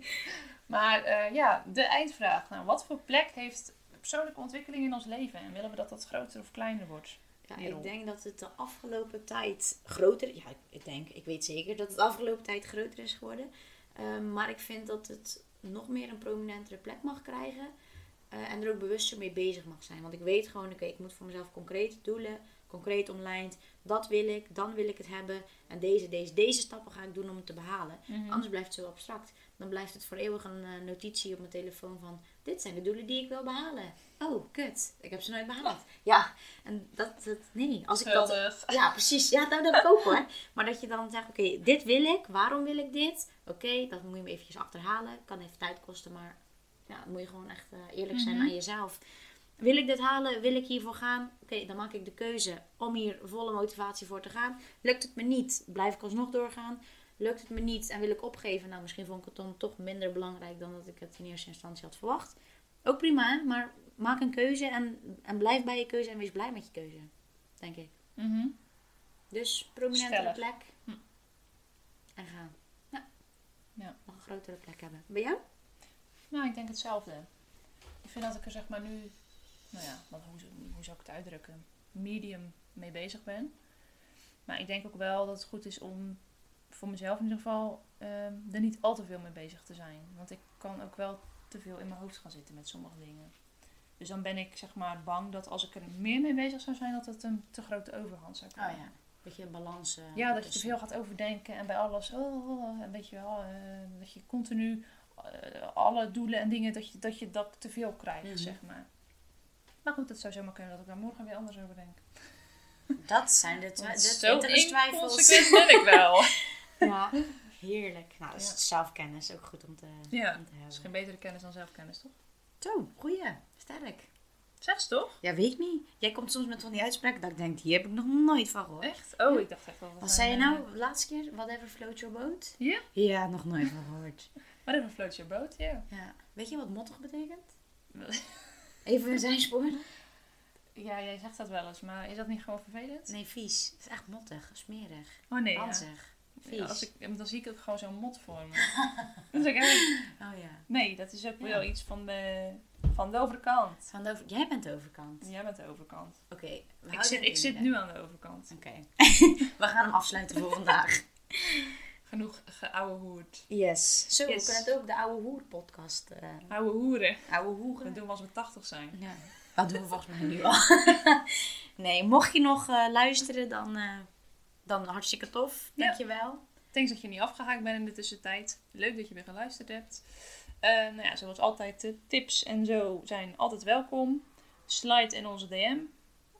Maar eh, ja, de eindvraag. Nou, wat voor plek heeft persoonlijke ontwikkeling in ons leven? En willen we dat dat groter of kleiner wordt? Ja, ik denk dat het de afgelopen tijd groter Ja, ik denk, ik weet zeker dat het de afgelopen tijd groter is geworden. Ehm, maar ik vind dat het nog meer een prominentere plek mag krijgen. Eh, en er ook bewuster mee bezig mag zijn. Want ik weet gewoon, oké, ik moet voor mezelf concrete doelen, concreet online. Dat wil ik, dan wil ik het hebben. En deze, deze, deze stappen ga ik doen om het te behalen. Anders blijft het zo abstract. Dan blijft het voor eeuwig een eh, notitie op mijn telefoon van... Dit zijn de doelen die ik wil behalen. Oh, kut. Ik heb ze nooit behaald. Ja, en dat... dat nee, als ik dat... Ja, precies. Ja, nou, dat heb ik ook hoor. Maar dat je dan zegt, oké, dit wil ik. Waarom wil ik dit? Oké, dat moet je me eventjes achterhalen. Kan even tijd kosten, maar... Ja, dan moet je gewoon echt eh, eerlijk zijn Mhm. aan jezelf. Wil ik dit halen? Wil ik hiervoor gaan? Oké, dan maak ik de keuze om hier volle motivatie voor te gaan. Lukt het me niet? Blijf ik alsnog doorgaan? Lukt het me niet en wil ik opgeven? Nou, misschien vond ik het dan toch minder belangrijk dan dat ik het in eerste instantie had verwacht. Ook prima, maar maak een keuze en, en blijf bij je keuze en wees blij met je keuze. Denk ik. Mhm. Dus prominentere Stellig. plek. Hm. En gaan. Ja. Ja. Nog een grotere plek hebben. Bij jou? Nou, ik denk hetzelfde. Ik vind dat ik er zeg maar nu, nou ja, wat, hoe, hoe zou ik het uitdrukken? Medium mee bezig ben. Maar ik denk ook wel dat het goed is om voor mezelf in ieder geval ehm, er niet al te veel mee bezig te zijn. Want ik kan ook wel te veel in mijn hoofd gaan zitten met sommige dingen. Dus dan ben ik zeg maar bang dat als ik er meer mee bezig zou zijn, dat het een te grote overhand zou Oh krijgen. ja. beetje een balans. eh, Ja, dat je te tussen. veel gaat overdenken en bij alles, oh, oh, en weet je wel, eh, dat je continu eh, alle doelen en dingen, dat je dat, je dat te veel krijgt, Mhm. zeg maar. Maar goed, het zou zomaar kunnen dat ik daar morgen weer anders over denk. Dat zijn de, twi- de zo twijfels. inconsequent ben ik wel. Ja, heerlijk. Nou, dat Ja. zelfkennis ook goed om te, Ja, om te Dat is hebben. geen betere kennis dan zelfkennis, toch? Zo, goeie. Sterk. Zeg ze toch? Ja, weet ik niet. Jij komt soms met van die uitspraken dat ik denk, hier heb ik nog nooit van gehoord. Echt? Oh, ik dacht echt wel. Wat zei je nou de laatste keer? Whatever float your boat? Ja? Ja, nog nooit van gehoord. Maar even float your boat, ja. Ja. Weet je wat mottig betekent? Even een zijspoor. Ja, jij zegt dat wel eens, maar is dat niet gewoon vervelend? Nee, vies. Het is echt mottig, smerig. Oh nee, ja. Ranzig. Vies. Ja, als ik, dan zie ik ook gewoon zo'n mot voor me. dus ik Oh ja. nee, dat is ook Ja. wel iets van de, van de overkant. Van de over... Jij bent de overkant. Jij bent de overkant. Oké. Ik zit, ik zit nu aan de overkant. Oké. we gaan hem afsluiten voor vandaag. Genoeg geouwe hoerd. Yes. Zo, Yes. we kunnen het ook de Oude Hoer podcast. eh Ouwe hoeren. oude Dat Hoeren. doen we als we 80 zijn. Ja. Dat doen we volgens mij nu al. nee, mocht je nog eh, luisteren, dan, eh, dan hartstikke tof. Ja. Dankjewel. Thanks dat je niet afgehaakt bent in de tussentijd. Leuk dat je weer geluisterd hebt. Eh, nou ja, zoals altijd, de tips en zo zijn altijd welkom. Slide in onze DM.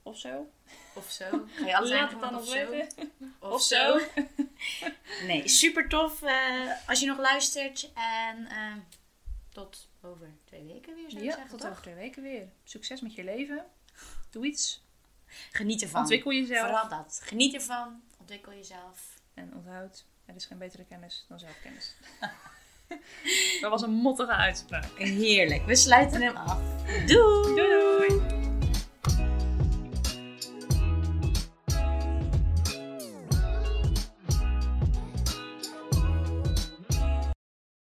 Of zo. Of zo. Ga je altijd Laat het dan of nog zo. weten. Of, Of zo. Nee, super tof eh, als je nog luistert. En eh, tot over twee weken weer, zou ik Ja, zeggen, tot toch? over twee weken weer. Succes met je leven. Doe iets. Geniet ervan. Ontwikkel jezelf. Vooral dat. Geniet ervan. Ontwikkel jezelf. En onthoud, er is geen betere kennis dan zelfkennis. dat was een mottige uitspraak. Heerlijk. We sluiten hem af. Doei! Doei doei!